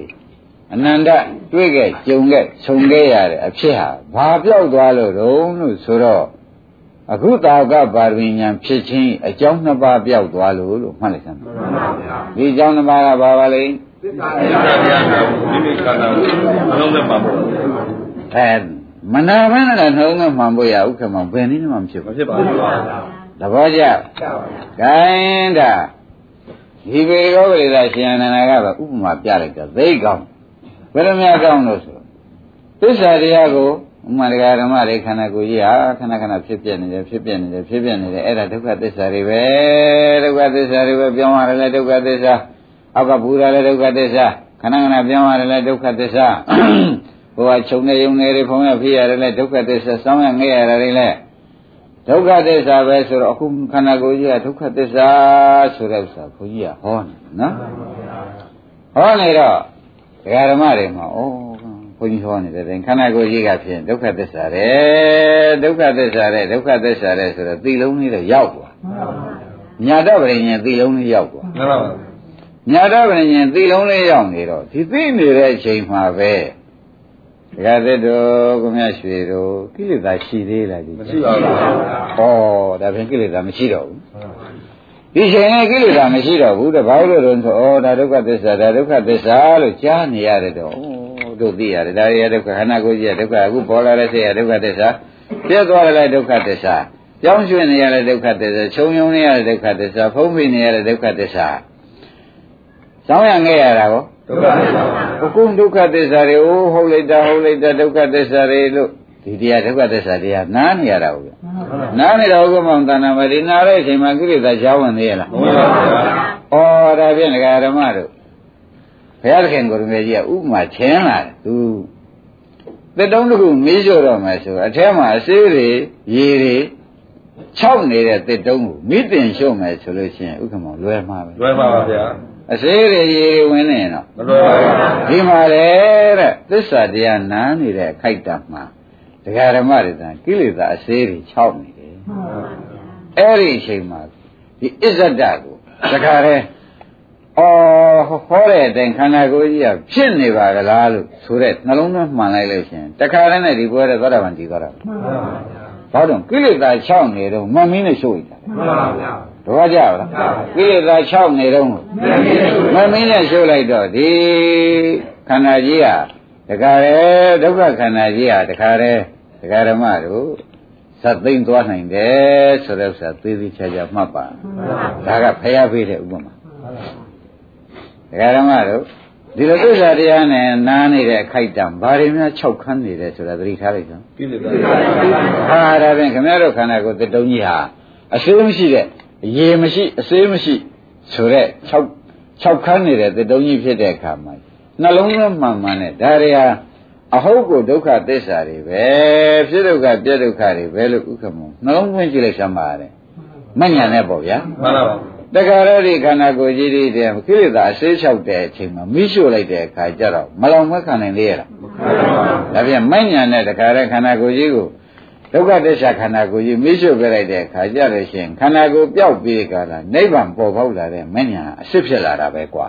အနန္တတွေ့ခဲ့ကြုံခဲ့ခြုံခဲ့ရတဲ့အဖြစ်ဟာဘာပြောက်သွားလို့တုံးလို့ဆိုတော့အခုတာကပါရမီညာဖြစ်ချင်းအကြောင်းနှစ်ပါးပြောက်သွားလို့လို့မှတ်လိုက်စမ်းမှန်ပါဗျာဒီအကြောင်းနှစ်ပါးကဘာပါလဲ သစ္စာတရားနာမိမိခန္ဓာကိုလုံးဝမှန်ဖို့အဲမနာဘဲနဲ့လည်းနှုံးနဲ့မှန်ဖို့ရဥက္ကမဘယ်နည်းမှမဖြစ်မဘူးဖြစ်ပါဘူးဗျာသဘောကျကျပါဗျာဂိုင်းတာဒီပေရောပရိသရှင်အနန္ဒာကပဲဥပမာပြလိုက်တော့သိကောင်းဘယ်လိုများကောင်းလို့ဆိုတော့သစ္စာတရားကိုဥမာတရားဓမ္မတွေခန္ဓာကိုယ်ကြီးဟာခဏခဏဖြစ်ပြနေတယ်ဖြစ်ပြနေတယ်ဖြစ်ပြနေတယ်အဲ့ဒါဒုက္ခသစ္စာတွေပဲဒုက္ခသစ္စာတွေပဲပြောင်းရတယ်လေဒုက္ခသစ္စာ အောက်ကပူရတယ်ဒုက္ခသစ္စာခဏခဏပြောင်းရတယ်လေဒုက္ခသစ္စာဘဝခြုံနေယုံနေတွေဖုံးရဖြစ်ရတယ်လေဒုက္ခသစ္စာစောင်းရငဲ့ရတယ်လေဒုက္ခသစ္စာပဲဆိုတော့အခုခန္ဓာကိုယ်ကြီးကဒုက္ခသစ္စာဆိုတဲ့ဥစ္စာဘုန်းကြီးကဟောနေနော်ဟောနေတော့ဒကာဓမ္မတွေမှာဩဘုန်းကြီးဟောနေတဲ့တိုင်ခန္ဓာကိုယ်ကြီးကဖြင့်ဒုက္ခသစ္စာတဲ့ဒုက္ခသစ္စာတဲ့ဒုက္ခသစ္စာတဲ့ဆိုတော့သိလုံးလေးတော့ရောက်သွားညာတော့ဗြိဉ္ဉ်သိလုံးလေးရောက်သွားမှန်ပါပါ ညာတော့ဗြိဉ္ဉ်သိလုံးလေးရောက်နေတော့ဒီသိနေတဲ့အချိန်မှာပဲဒကာသစ်တို့ကိုမြတ်ရွှေတို့ကိလေသာရှိသေးလားဒီမရှိပါဘူးဩဒါဖြင့်ကိလေသာမရှိတော့ဘူးဒီချိန်နဲ့ကိလေသာမရှိတော့ဘူးတဘာလို့လဲဆိုဩဒါဒုက္ခသစ္စာဒါဒုက္ခသစ္စာလို့ကြားနေရတယ်တော့ဩတို့သိရတယ်ဒါရဒုက္ခခန္ဓာကိုယ်ကြီးရဒုက္ခအခုပေါ်လာတဲ့စိတ်ရဒုက္ခသစ္စာပြည့်သွားတဲ့ဒုက္ခသစ္စာကြောင်းရွှင်နေရတဲ့ဒုက္ခသစ္စာခြုံယုံနေရတဲ့ဒုက္ခသစ္စာဖုံးဖိနေရတဲ့ဒုက္ခသစ္စာ ကြောင်းရငဲ့ရတာကောဒုက္ခသစ္စာပါအကုန်ဒုက္ခသစ္စာတွေအိုးဟုတ်လိုက်တာဟုတ်လိုက်တာဒုက္ခသစ္စာတွေလို့ဒီတရားဒုက္ခသစ္စာတရားနားနေရတာဟုတ်ဗျနားနေတာဟုတ်ကမောင်တဏ္ဍာမဒီနားတဲ့အချိန်မှာကိလေသာကြောင်းဝင်သေးရလားမှန်ပါပါဩဒါဖြင့်ဒကာဓမ္မတို့ဘုရားသခင်ကိုယ်တော်ကြီးကဥပမာချင်းလာတယ်သူတစ်တုံးတစ်ခုမေးကြတော့မယ်ဆိုတော့အထဲမှာအစေးတွေရေတွေခြောက်နေတဲ့တစ်တုံးကိုမိတင်ရှုံမယ်ဆိုလို့ရှိရင်ဥက္ကမောင်လွယ်မှာပဲလွယ်ပါပါဗျာ အစေးတွေရေတွေဝင်နေရင်တော့မလွယ်ပါဘူးဒီမှာလေတဲ့သစ္စာတရားနားနေတဲ့အခိုက်အတန့်မှာဒကာဓမ္မတွေတန်ကိလေသာအစေးတွေခြောက်နေတယ်အဲ့ဒီအချိန်မှာဒီအစ္ဆဒကိုဒကာရဲအော်ဟောတဲ့အတိုင်းခန္ဓာကိုယ်ကြီးကဖြစ်နေပါကလားလို့ဆိုတဲ့နှလုံးသွင်းမှန်လိုက်လို့ရှရင်တခါတည်းနဲ့ဒီပွဲတဲ့သောတာပန်တည်သွားတာဘာလို့ကိလေသာခြောက်နေတော့မမင်းနဲ့ရှို့ရတာမှန်ပါဗျာ တော့ကြပါလားကိလေသာခြောက်နေတော့မမင်းနဲ့ရှို့လိုက်တော့ဒီခန္ဓာကြီးဟာတခါရဲဒုက္ခခန္ဓာကြီးဟာတခါရဲဒကာဓမ္မတို့သတ်သိမ့်သွားနိုင်တယ်ဆိုတဲ့ဥစ္စာသေးသေးချာချာမှတ်ပါဒါကဖျားပေးတဲ့ဥပမာဒကာဓမ္မတို့ဒီလိုသစ္စာတရားနဲ့နားနေတဲ့အခိုက်အတန့်ဘာတွေများ၆ခန်းနေတယ်ဆိုတာသတိထားလိုက်စမ်းကိလေသာဟာဒါဖြင့်ခင်ဗျားတို့ခန္ဓာကိုယ်တတုံးကြီးဟာအစေးမရှိတဲ့ ရေမရှိအစေးမရှိဆိုတဲ့6 6ခန်းနေတဲ့တတုံးကြီးဖြစ်တဲ့အခါမှာနှလုံးသွင်းမှန်မှန်နဲ့ဒါတွေဟာအဟုတ်ကိုဒုက္ခသစ္စာတွေပဲဖြစ်ဒုက္ခပြည့်ဒုက္ခတွေပဲလို့ဥက္ကမောနှလုံးသွင်းကြည့်လိုက်စမ်းပါရတယ်မညံနဲ့ပေါ့ဗျာမှန်ပါပါတခါရဒီခန္ဓာကိုယ်ကြီးတွေတဲ့ကိလေသာအစေးလျှောက်တဲ့အချိန်မှာမိရှို့လိုက်တဲ့အခါကျတော့မလောင်မခံနိုင်လေရလားဒါပြန်မညံတဲ့တခါတည်းခန္ဓာကိုယ်ကြီးကို ဒုက္ခသစ္စာခန္ဓာကိုယ်ကြီးမိရှုပြလိုက်တဲ့အခါကျတော့ရှင်ခန္ဓာကိုယ်ပျောက်ပြီးကြတာနိဗ္ဗာန်ပေါ်ပေါက်လာတဲ့မညံအစစ်ဖြစ်လာတာပဲကွာ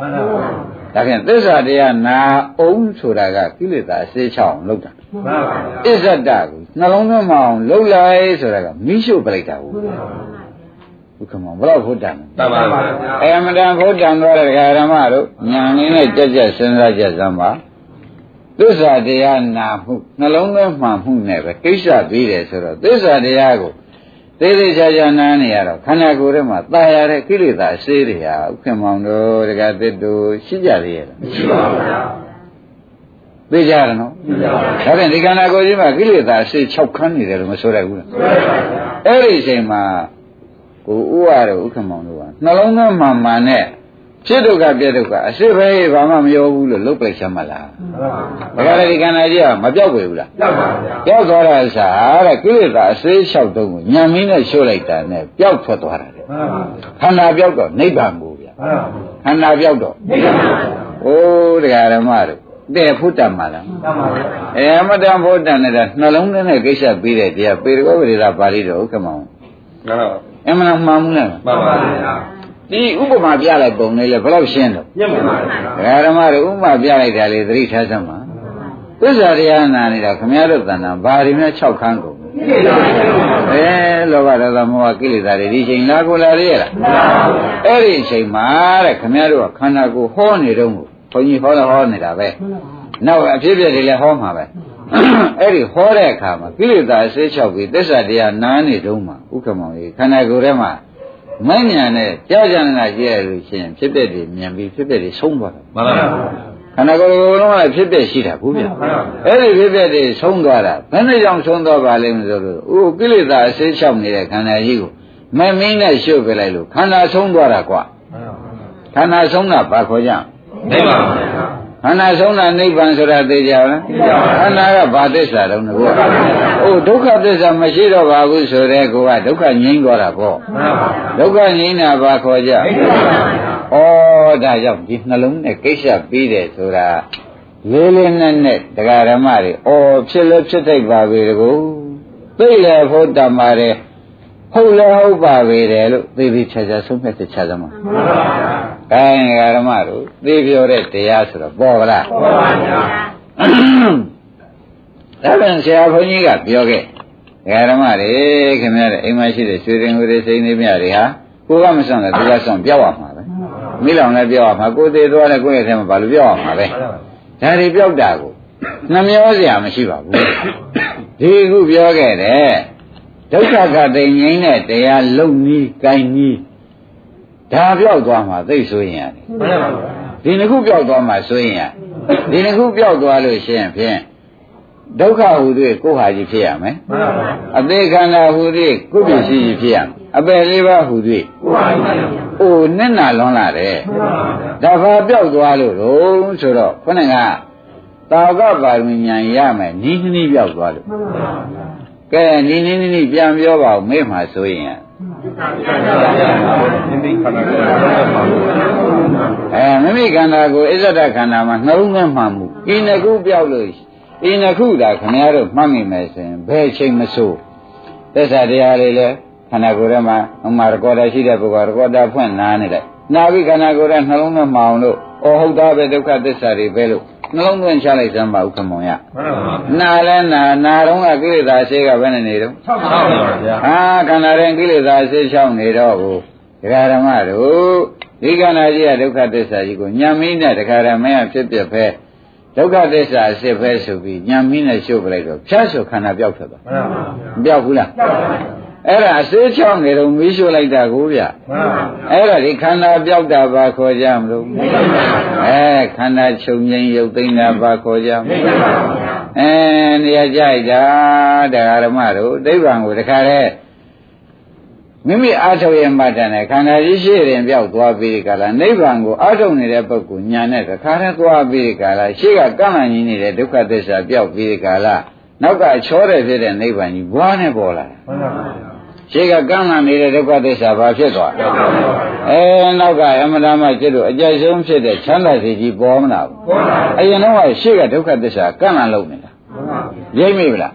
ဒါပြန်သစ္စာတရားနာအောင်ဆိုတာကကိလေသာအစေးချအောင်လုပ်တာမှန်ပါဗျာအစ္ဆဒကိုနှလုံးသွင်းမအောင်လှုပ်လိုက်ဆိုတာကမိရှုပြလိုက်တာဟုတ်ဘုခမောဘယ်တော့ဖို့တန်လဲတမန်ပါဗျာအမတန်ဖို့တန်သွားတဲ့ဒကာရမတို့ညာနေနဲ့ကြက်ကြက်စဉ်းစားကြစမ်းပါ သစ္စာတရားနာမှုနှလုံးသွင်းမှန်မှုနဲ့ပဲကိစ္စပြီးတယ်ဆိုတော့သစ္စာတရားကိုသေးသေးချာချာနားနေရတော့ခန္ဓာကိုယ်ထဲမှာတာရတဲ့ကိလေသာရှိတွေဟာဥက္ကမောင်တို့တက္ကသစ်တို့ရှိကြသေးရဲ့လားမရှိပါဘူးဗျာသိကြရနော်သိကြပါဘူးဒါဖြင့်ဒီခန္ဓာကိုယ်ကြီးမှာကိလေသာရှိ6ခန်းနေတယ်လို့မဆိုရဘူးလားဆိုရပါဘူးဗျာအဲ့ဒီအချိန်မှာကိုဥဝရဥက္ကမောင်တို့ကနှလုံးသွင်းမှန်မှန်နဲ့ ဖြစ်ဒုက္ခပြည့်ဒုက္ခအစစ်ပဲဘာမှမရောဘူးလို့လုတ်ပလိုက်ချမ်းမလားမှန်ပါဗျာဒါကြတဲ့ဒီခန္ဓာကြီးကမပြောက်ွယ်ဘူးလားရောက်ပါဗျာပြောက်သွားတာအစားတဲ့ကိလေသာအစေးလျှောက်တုံးကိုညံမင်းနဲ့ရှို့လိုက်တာနဲ့ပျောက်ထွက်သွားတာတဲ့မှန်ပါဗျာခန္ဓာပျောက်တော့နိဗ္ဗာန်ကိုဗျာမှန်ပါဗျာခန္ဓာပျောက်တော့နိဗ္ဗာန်ပါဗျာအိုးတရားဓမ္မတို့တဲ့ဖုတ္တမလားမှန်ပါဗျာအဲအမတန်ဖုတ္တနဲ့နှလုံးသွင်းတဲ့ကိစ္စပြီးတဲ့တရားပေရကောဝိရပါဠိတော်ဥက္ကမောင်မှန်ပါအမှန်မှန်မှုလားမှန်ပါဗျာ ဒီဥပမာပြလိုက်ပုံလေးလေဘယ်တော့ရှင်းတော့ညံ့ပါဗျာဒကာဓမ္မတို့ဥပမာပြလိုက်တာလေသတိထားစမ်းပါသစ္စာတရားနာနေတာခမည်းတော်တဏ္ဍာဘာတွေများ6ခန်းကုန်ကိလေသာရှိပါဗျာအဲလောဘဒေါသမောဟကိလေသာတွေဒီချိန်လာကိုလာရရလားမှန်ပါဗျာအဲ့ဒီအချိန်မှာတဲ့ခမည်းတော်ကခန္ဓာကိုယ်ဟောနေတော့ကိုဘုန်းကြီးဟောတော့ဟောနေတာပဲနောက်အဖြစ်အပျက်တွေလည်းဟောမှာပဲအဲ့ဒီဟောတဲ့အခါမှာကိလေသာအစေး6ပြီးသစ္စာတရားနားနေတုံးမှာဥက္ကမောင်ကြီးခန္ဓာကိုယ်ထဲမှာ မဉဏ်နဲ့ကြာကြာနာကြည့်ရလို့ရှိရင်ဖြစ်ပျက်တွေမြင်ပြီးဖြစ်ပျက်တွေဆုံးသွားတယ်မှန်ပါဗျာဒခန္ဓာကိုယ်ကိုယ်လုံးကဖြစ်ပြရှိတာဘူးဗျအဲ့ဒီဖြစ်ပြတွေဆုံးသွားတာဘယ်နဲ့ကြောင့်ဆုံးသွားပါလိမ့်မလို့ဆိုတော့ဥကိလေသာအစေးချောက်နေတဲ့ခန္ဓာကြီးကိုမမင်းနဲ့ရှုပ်ပြလိုက်လို့ခန္ဓာဆုံးသွားတာကွာခန္ဓာဆုံးတာဘာခေါ်ကြနိဗ္ဗာန်ပါဗျာ ခန္ဓာဆုံးတာနိဗ္ဗာန်ဆိုတာသိကြလားခန္ဓာကဘာသစ္စာတုံးလဲကိုအိုးဒုက္ခသစ္စာမရှိတော့ပါဘူးဆိုတဲ့ကိုကဒုက္ခငြိမ်းသွားတာပေါ့မှန်ပါဗျာဒုက္ခငြိမ်းတာဘာခေါ်ကြနိဗ္ဗာန်ပါဗျာဩဒါကြောင့်ဒီနှလုံးနဲ့ကိစ္စပြီးတယ်ဆိုတာလေးလေးနက်နက်တရားဓမ္မတွေဩဖြစ်လဲဖြစ်ထိုက်ပါပြီတကူသိလဲဖို့တမတယ် ဟုတ်လဲဟုတ်ပါပြီတယ်လို့သိပြီးခြားခြားဆုံးဖြတ်ချက်ချသမှာမှန်ပါဗျာကဲတရားဓမ္မတို့သိပြောတဲ့တရားဆိုတော့ပေါ်ပါလားမှန်ပါဗျာဒါပြန်ဆရာဘုန်းကြီးကပြောခဲ့တရားဓမ္မတွေခင်ဗျားတဲ့အိမ်မရှိတဲ့ရွှေရင်ငွေတွေစိမ့်နေမြတွေဟာကိုကမစွန့်တယ်သူကစွန့်ပြောက်ရမှာပဲမိလောင်လည်းပြောက်ရမှာကိုသေးသွားလည်းကိုယ့်ရဲ့ထဲမှာဘာလို့ပြောက်ရမှာပဲဒါတွေပြောက်တာကိုနှမျောစရာမရှိပါဘူးဒီခုပြောခဲ့တယ် ဒုက္ခကတိမ်ငိမ့်တဲ့တရားလုံနီးကိုင်းနီးဒါပြောက်သွားမှာသိဆိုရင်ရတယ်မှန်ပါဗျာဒီနှစ်ခုပြောက်သွားမှဆိုရင်ရဒီနှစ်ခုပြောက်သွားလို့ရှိရင်ဖြင့်ဒုက္ခဟူသည်ကိုယ်ဟာကြီးဖြစ်ရမယ်မှန်ပါဗျာအသေးခန္ဓာဟူသည်ကိုယ်ပစ္စည်းကြီးဖြစ်ရမယ်အပယ်လေးပါးဟူသည်ကိုယ်ဟာကြီးဗျာအိုနစ်နာလွန်လာတယ်မှန်ပါဗျာဒါဘာပြောက်သွားလို့တော့ဆိုတော့ခொနဲ့ကတာဝကပါရမီဉာဏ်ရမယ်နီးနီးပြောက်သွားလို့မှန်ပါဗျာ ကဲနီးနီးနီးနီးပြန်ပြောပါဦးမေ့မှာဆိုရင်ရနိမိတ်ခန္ဓာကိုယ်လုံးဝပါဘူးအဲမိမိခန္ဓာကိုယ်အစ္ဆဒခန္ဓာမှာနှလုံးသွင်းမှမှုဤနှစ်ခုပြောက်လို့ဤနှစ်ခုသာခင်ဗျားတို့မှတ်မိမယ်ဆိုရင်ဘယ်ချိန်မဆိုးသစ္စာတရားလေးလဲခန္ဓာကိုယ်ထဲမှာဟိုမှာရကော်ဒါရှိတဲ့ပုဂ္ဂိုလ်ရကော်ဒါဖွင့်နားနေလိုက် နာပြီးခန္ဓာကိုယ်ထဲနှလုံးသွင်းမအောင်လို့အော်ဟုတ်သားပဲဒုက္ခသစ္စာတွေပဲလို့နှလုံးသွင်းချလိုက်စမ်းပါဥက္ကမောင်ရမှန်ပါဗျာနာလဲနာနာတော့ကကိလေသာရှိကဘယ်နဲ့နေတော့ဆောက်ပါဗျာဟာခန္ဓာရင်ကိလေသာဆေးချောင်းနေတော့ကိုဒကာဓမ္မတို့ဒီခန္ဓာကြီးကဒုက္ခသစ္စာကြီးကိုညံမင်းနဲ့ဒကာဓမ္မရဖြစ်ပြဖဲဒုက္ခသစ္စာအစစ်ဖဲဆိုပြီးညံမင်းနဲ့ရှုပ်ပလိုက်တော့ဖြတ်ဆိုခန္ဓာပြောက်ထွက်သွားမှန်ပါဗျာမပြောက်ဘူးလားဆောက်ပါဗျာ အဲ့ဒါအစေးချောင်းနေတော့မီးရှို့လိုက်တာကိုဗျမှန်ပါဗျာအဲ့ဒါဒီခန္ဓာပြောက်တာဘာခေါ်ကြမလို့အဲခန္ဓာချုပ်ငိမ့်ရုပ်သိမ်းတာဘာခေါ်ကြမလို့အဲနေရာကြိုက်တာတရားဓမ္မတို့ဒိဗ္ဗံကိုတခါတည်းမိမိအားထုတ်ရမှတန်တဲ့ခန္ဓာကြီးရှိရင်ပြောက်သွားပြီးဒီကလာနိဗ္ဗာန်ကိုအားထုတ်နေတဲ့ပုဂ္ဂိုလ်ညာနဲ့တခါတည်းသွားပြီးဒီကလာရှေ့ကကန့်လန့်ကြီးနေတဲ့ဒုက္ခသစ္စာပြောက်ပြီးဒီကလာနောက်ကချောတဲ့ဖြစ်တဲ့နိဗ္ဗာန်ကြီးဘွားနဲ့ပေါ်လာတယ်မှန်ပါဗျာ ရှေ့ကကန့်လန့်နေတဲ့ဒုက္ခသစ္စာဘာဖြစ်သွားလဲအဲနောက်ကအမနာမဖြစ်လို့အကြိုက်ဆုံးဖြစ်တဲ့ချမ်းသာစီကြီးပေါ်မလာဘူးပေါ်လာအရင်တော့ကရှေ့ကဒုက္ခသစ္စာကန့်လန့်လုံးနေတာမှန်ပါဗျာရိပ်မိဗလား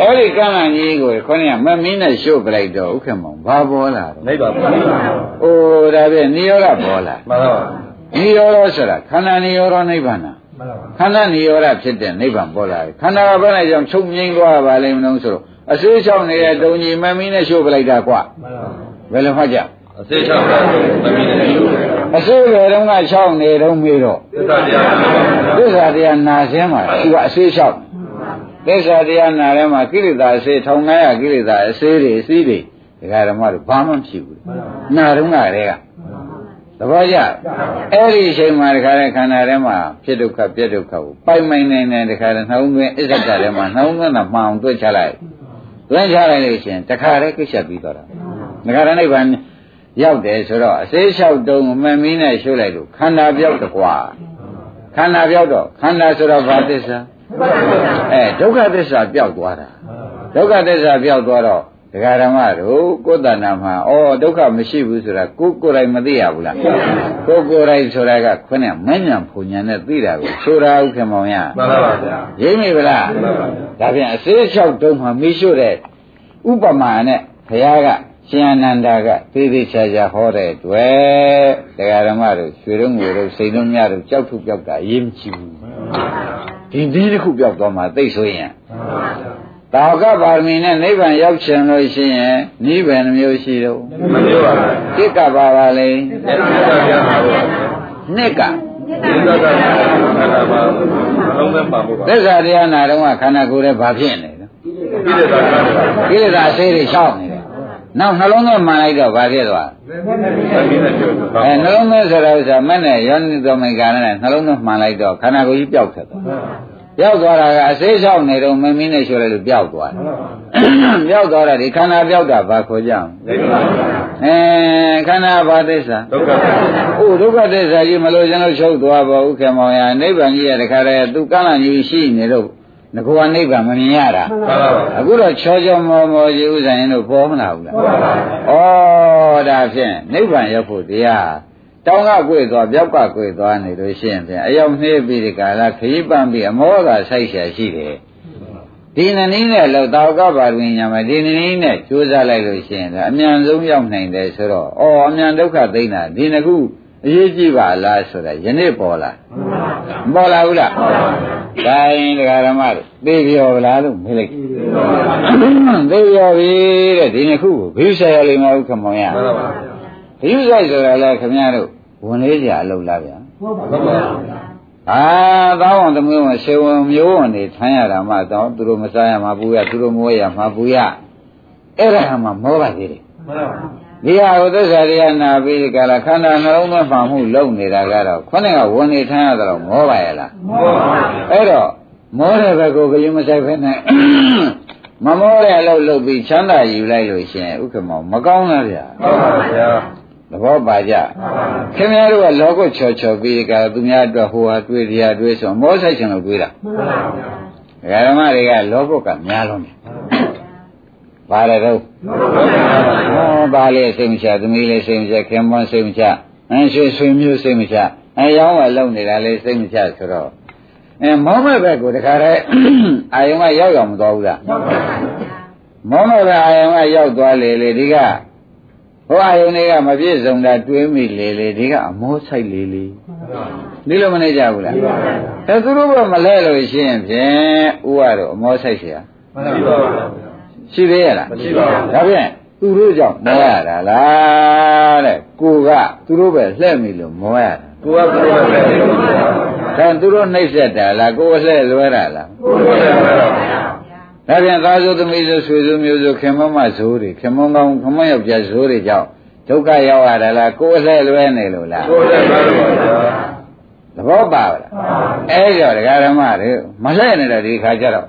အဲ့ဒီကန့်လန့်ကြီးကိုခေါင်းကမမင်းနဲ့ရှုပ်ပလိုက်တော့ဥက္ကမောင်ဘာပေါ်လာတော့နိဗ္ဗာန်ပါဗျာအိုးဒါဖြင့်နိရောဓပေါ်လာမှန်ပါဗျာနိရောဓဆိုတာခန္ဓာနိရောဓနိဗ္ဗာန်နာမှန်ပါဗျာခန္ဓာနိရောဓဖြစ်တဲ့နိဗ္ဗာန်ပေါ်လာတယ်ခန္ဓာကဘယ်နဲ့ကြောင့်ချုပ်ငိမ့်သွားပါလိမ့်မလို့ဆိုတော့ အစေးချောင်းနေတဲ့တုံကြီးမမင်းနဲ့ရှုပ်ပလိုက်တာကွာမှန်ပါဗျာဘယ်လိုမှတ်ကြအစေချောင်းတာသမီးနဲ့ရှုပ်တယ်အစေးဘယ်တုန်းကချောင်းနေတုန်းမေးတော့သစ္စာတရားမှန်ပါဗျာသစ္စာတရားနာစင်းမှာသူကအစေးချောင်းသစ္စာတရားနာထဲမှာကိလေသာအစေး1900ကိလေသာအစေးတွေအစည်းတွေဒကာဓမ္မတို့ဘာမှမဖြစ်ဘူးနာတုန်းကတည်းကသဘောကျအဲ့ဒီအချိန်မှာတခါတည်းခန္ဓာထဲမှာဖြစ်ဒုက္ခပြက်ဒုက္ခကိုပိုင်မိုင်နိုင်နိုင်တခါတည်းနှောင်းသွင်းအစ္ဆဒထဲမှာနှောင်းသွင်းတာမှအောင်တွေ့ချလိုက် သွင်းချလိုက်လို့ရှိရင်တခါတည်းကိစ္စပြီးတော့တာဒကာရနိဗ္ဗာန်ရောက်တယ်ဆိုတော့အစေးလျှောက်တုံးမမင်းနဲ့ရှုလိုက်လို့ခန္ဓာပြောက်တကွာခန္ဓာပြောက်တော့ခန္ဓာဆိုတော့ဘာသစ္စာအဲဒုက္ခသစ္စာပြောက်သွားတာဒုက္ခသစ္စာပြောက်သွားတော့ ဒကာဓမ္မတို့ကိုယ်တဏ္ဍာမှာဩဒုက္ခမရှိဘူးဆိုတာကိုယ်ကိုယ်တိုင်မသိရဘူးလားကိုယ်ကိုယ်တိုင်ဆိုတာကခွနဲ့မဉ္ဇဉ်ဖုန်ညာနဲ့သိတာကိုဆိုတာဥက္ကမောင်ရမှန်ပါဗျာရိပ်မိဗလားမှန်ပါဗျာဒါဖြင့်အစေးလျှောက်တုံးမှာမိရှုတဲ့ဥပမာနဲ့ဘုရားကရှင်အနန္ဒာကသေသေးချာချာဟောတဲ့တွေ့တရားဓမ္မတို့ရွှေတုံးငွေတို့စိန်တုံးညတို့ကြောက်ထုပြောက်တာအရေးမကြီးဘူးဒီဒီတစ်ခုပြောက်သွားမှသိဆိုရင် တာဝကပါရမီနဲ့နိဗ္ဗာန်ရောက်ချင်လို့ရှိရင်နိဗ္ဗာန်တစ်မျိုးရှိတော့မပြောပါဘူးတိကပါပါလေသစ္စာတရားပါဗျာနှစ်ကသစ္စာတရားခန္ဓာပါအလုံးစုံပါဖို့ပါသစ္စာတရားနာတော့ခန္ဓာကိုယ်ရဲ့ဘာဖြစ်နေလဲကိလေသာခန္ဓာပါကိလေသာအစေးတွေရှောက်နေတယ်နောက်နှလုံးသွင်းမှန်လိုက်တော့ဘာဖြစ်သွားသမီးနဲ့ပြောဆိုအဲနှလုံးသွင်းဆိုတော့ဥစ္စာမနဲ့ယောနိသောမိကာနဲ့နှလုံးသွင်းမှန်လိုက်တော့ခန္ဓာကိုယ်ကြီးပျောက်သွား ပျောက်သွားတာကအစေးချောက်နေတော့မင်းမင်းနဲ့လျှော်လိုက်လို့ပျောက်သွားပျောက်သွားတာဒီခန္ဓာပျောက်တာဘာခေါ်ကြအောင်အဲခန္ဓာဘာသစ္စာဒုက္ခ။အိုဒုက္ခသစ္စာကြီးမလို့ကျွန်တော်ချုပ်သွားပါဦးခင်မောင်ရနိဗ္ဗာန်ကြီးရတခါတည်းသူကန့်လန့်ကြီးရှိနေတော့ငကောနိဗ္ဗာန်မမြင်ရတာမှန်ပါပါ။အခုတော့ချောချောမောမောကြီးဥစ္စာရင်တို့ပေါ်မလာဘူးလားမှန်ပါပါ။ဩဒါဖြင့်နိဗ္ဗာန်ရောက်ဖို့တရား တောင်းကကွေ့သွားပြောက်ကကွေ့သွားနေလို့ရှိရင်ဖြင့်အယောက်နှေးပြီးဒီကာလခရီးပန်းပြီးအမောကဆိုက်ရှာရှိတယ်။ဒီနည်းနည်းနဲ့လောက်တာဝကပါရမီညာမှာဒီနည်းနည်းနဲ့ကြိုးစားလိုက်လို့ရှိရင်ဒါအမြန်ဆုံးရောက်နိုင်တယ်ဆိုတော့ဩအမြန်ဒုက္ခသိမ့်တာဒီနှစ်ခုအရေးကြီးပါလားဆိုတာယနေ့ပေါ်လာမပေါ်လာဘူးလားဒါရင်ဒကာရမတို့သိပြောဗလားလို့မေးလိုက်သိပြောပြီတဲ့ဒီနှစ်ခုကိုဘိဆရာလိမ္မာဥက္ကမောင်ရမှန်ပါပါဘိဆိုင်ဆိုတာလဲခင်ဗျားတို့ ဝင်လေးကြအလုပ်လားဗျာမှန်ပါပါအာသောင်းအောင်သမီးဝင်ဆေဝင်မျိုးဝင်နေထမ်းရတာမှတော့သူတို့မစားရမှာပူရသူတို့မဝဲရမှာပူရအဲ့ဒါမှမောပါသေးတယ်မှန်ပါပါဒီဟာကိုသစ္စာတရားနာပြီးဒီကလာခန္ဓာနှလုံးသွင်းမှမှုလုံနေတာကတော့ခொနဲ့ကဝင်နေထမ်းရတော့မောပါရဲ့လားမှန်ပါပါအဲ့တော့မောတဲ့ဘက်ကိုကြရင်မဆိုင်ဖက်နဲ့မမောတဲ့အလုပ်လုပ်ပြီးချမ်းသာယူလိုက်လို့ရှင်ဥက္ကမောမကောင်းလားဗျာမှန်ပါဗျာ သဘောပါကြခင်ဗျားတို့ကလောကချော်ချော်ပြီးဒီကလာသူများအတွက်ဟိုဟာတွေးတရားတွေးဆိုမောဆိုင်ချင်လို့တွေးတာမှန်ပါဗျာဓမ္မတွေကလောဘကများလုံးတယ်။ဘာလဲတော့ဟောဘာလဲစိတ်မချသမီးလေးစိတ်မချခင်မွန်းစိတ်မချအင်းဆွေဆွေမျိုးစိတ်မချအဲရောင်းဝယ်လုံနေတာလေးစိတ်မချဆိုတော့အဲမောမဲ့ဘက်ကိုတခါတည်းအာယုံကရောက်ရောက်မသွားဘူးလားမောမဲ့ဘက်အာယုံကရောက်သွားလေလေဒီက ဟိုအာယုံတွေကမပြည့်စုံတာတွေးမိလေလေဒီကအမောဆိုင်လေလေဒီလိုမနေကြဘူးလားအဲသူတို့ကမလဲလို့ရှိရင်ဖြင့်ဥရတော့အမောဆိုင်เสีย မှန်ပါပါ ရှိသေးရလား မရှိပါဘူး ဒါဖြင့်သူတို့ကြောင့်မောရတာလားတဲ့ကိုကသူတို့ပဲလှဲ့မိလို့မောရတာ ကိုကဘုရားပဲကို ဒါသူတို့နှိပ်စက်တာလားကိုယ်လှဲ့လွဲတာလား ယ်လည်းပဲပါ ဒါဖြင့်သားစုသမီးစုဆွေစုမျိုးစုခင်မမဇိုးတွေခင်မကောင်းခမယောက်ျားဇိုးတွေကြောင့်ဒုက္ခရောက်ရတာလားကိုယ်လှဲ့လွဲနေလို့လားကိုလည်းပဲပါဗျာသဘောပါလားအဲ့ကြောဒကာဓမ္မတွေမလှဲ့နေတဲ့ဒီခါကျတော့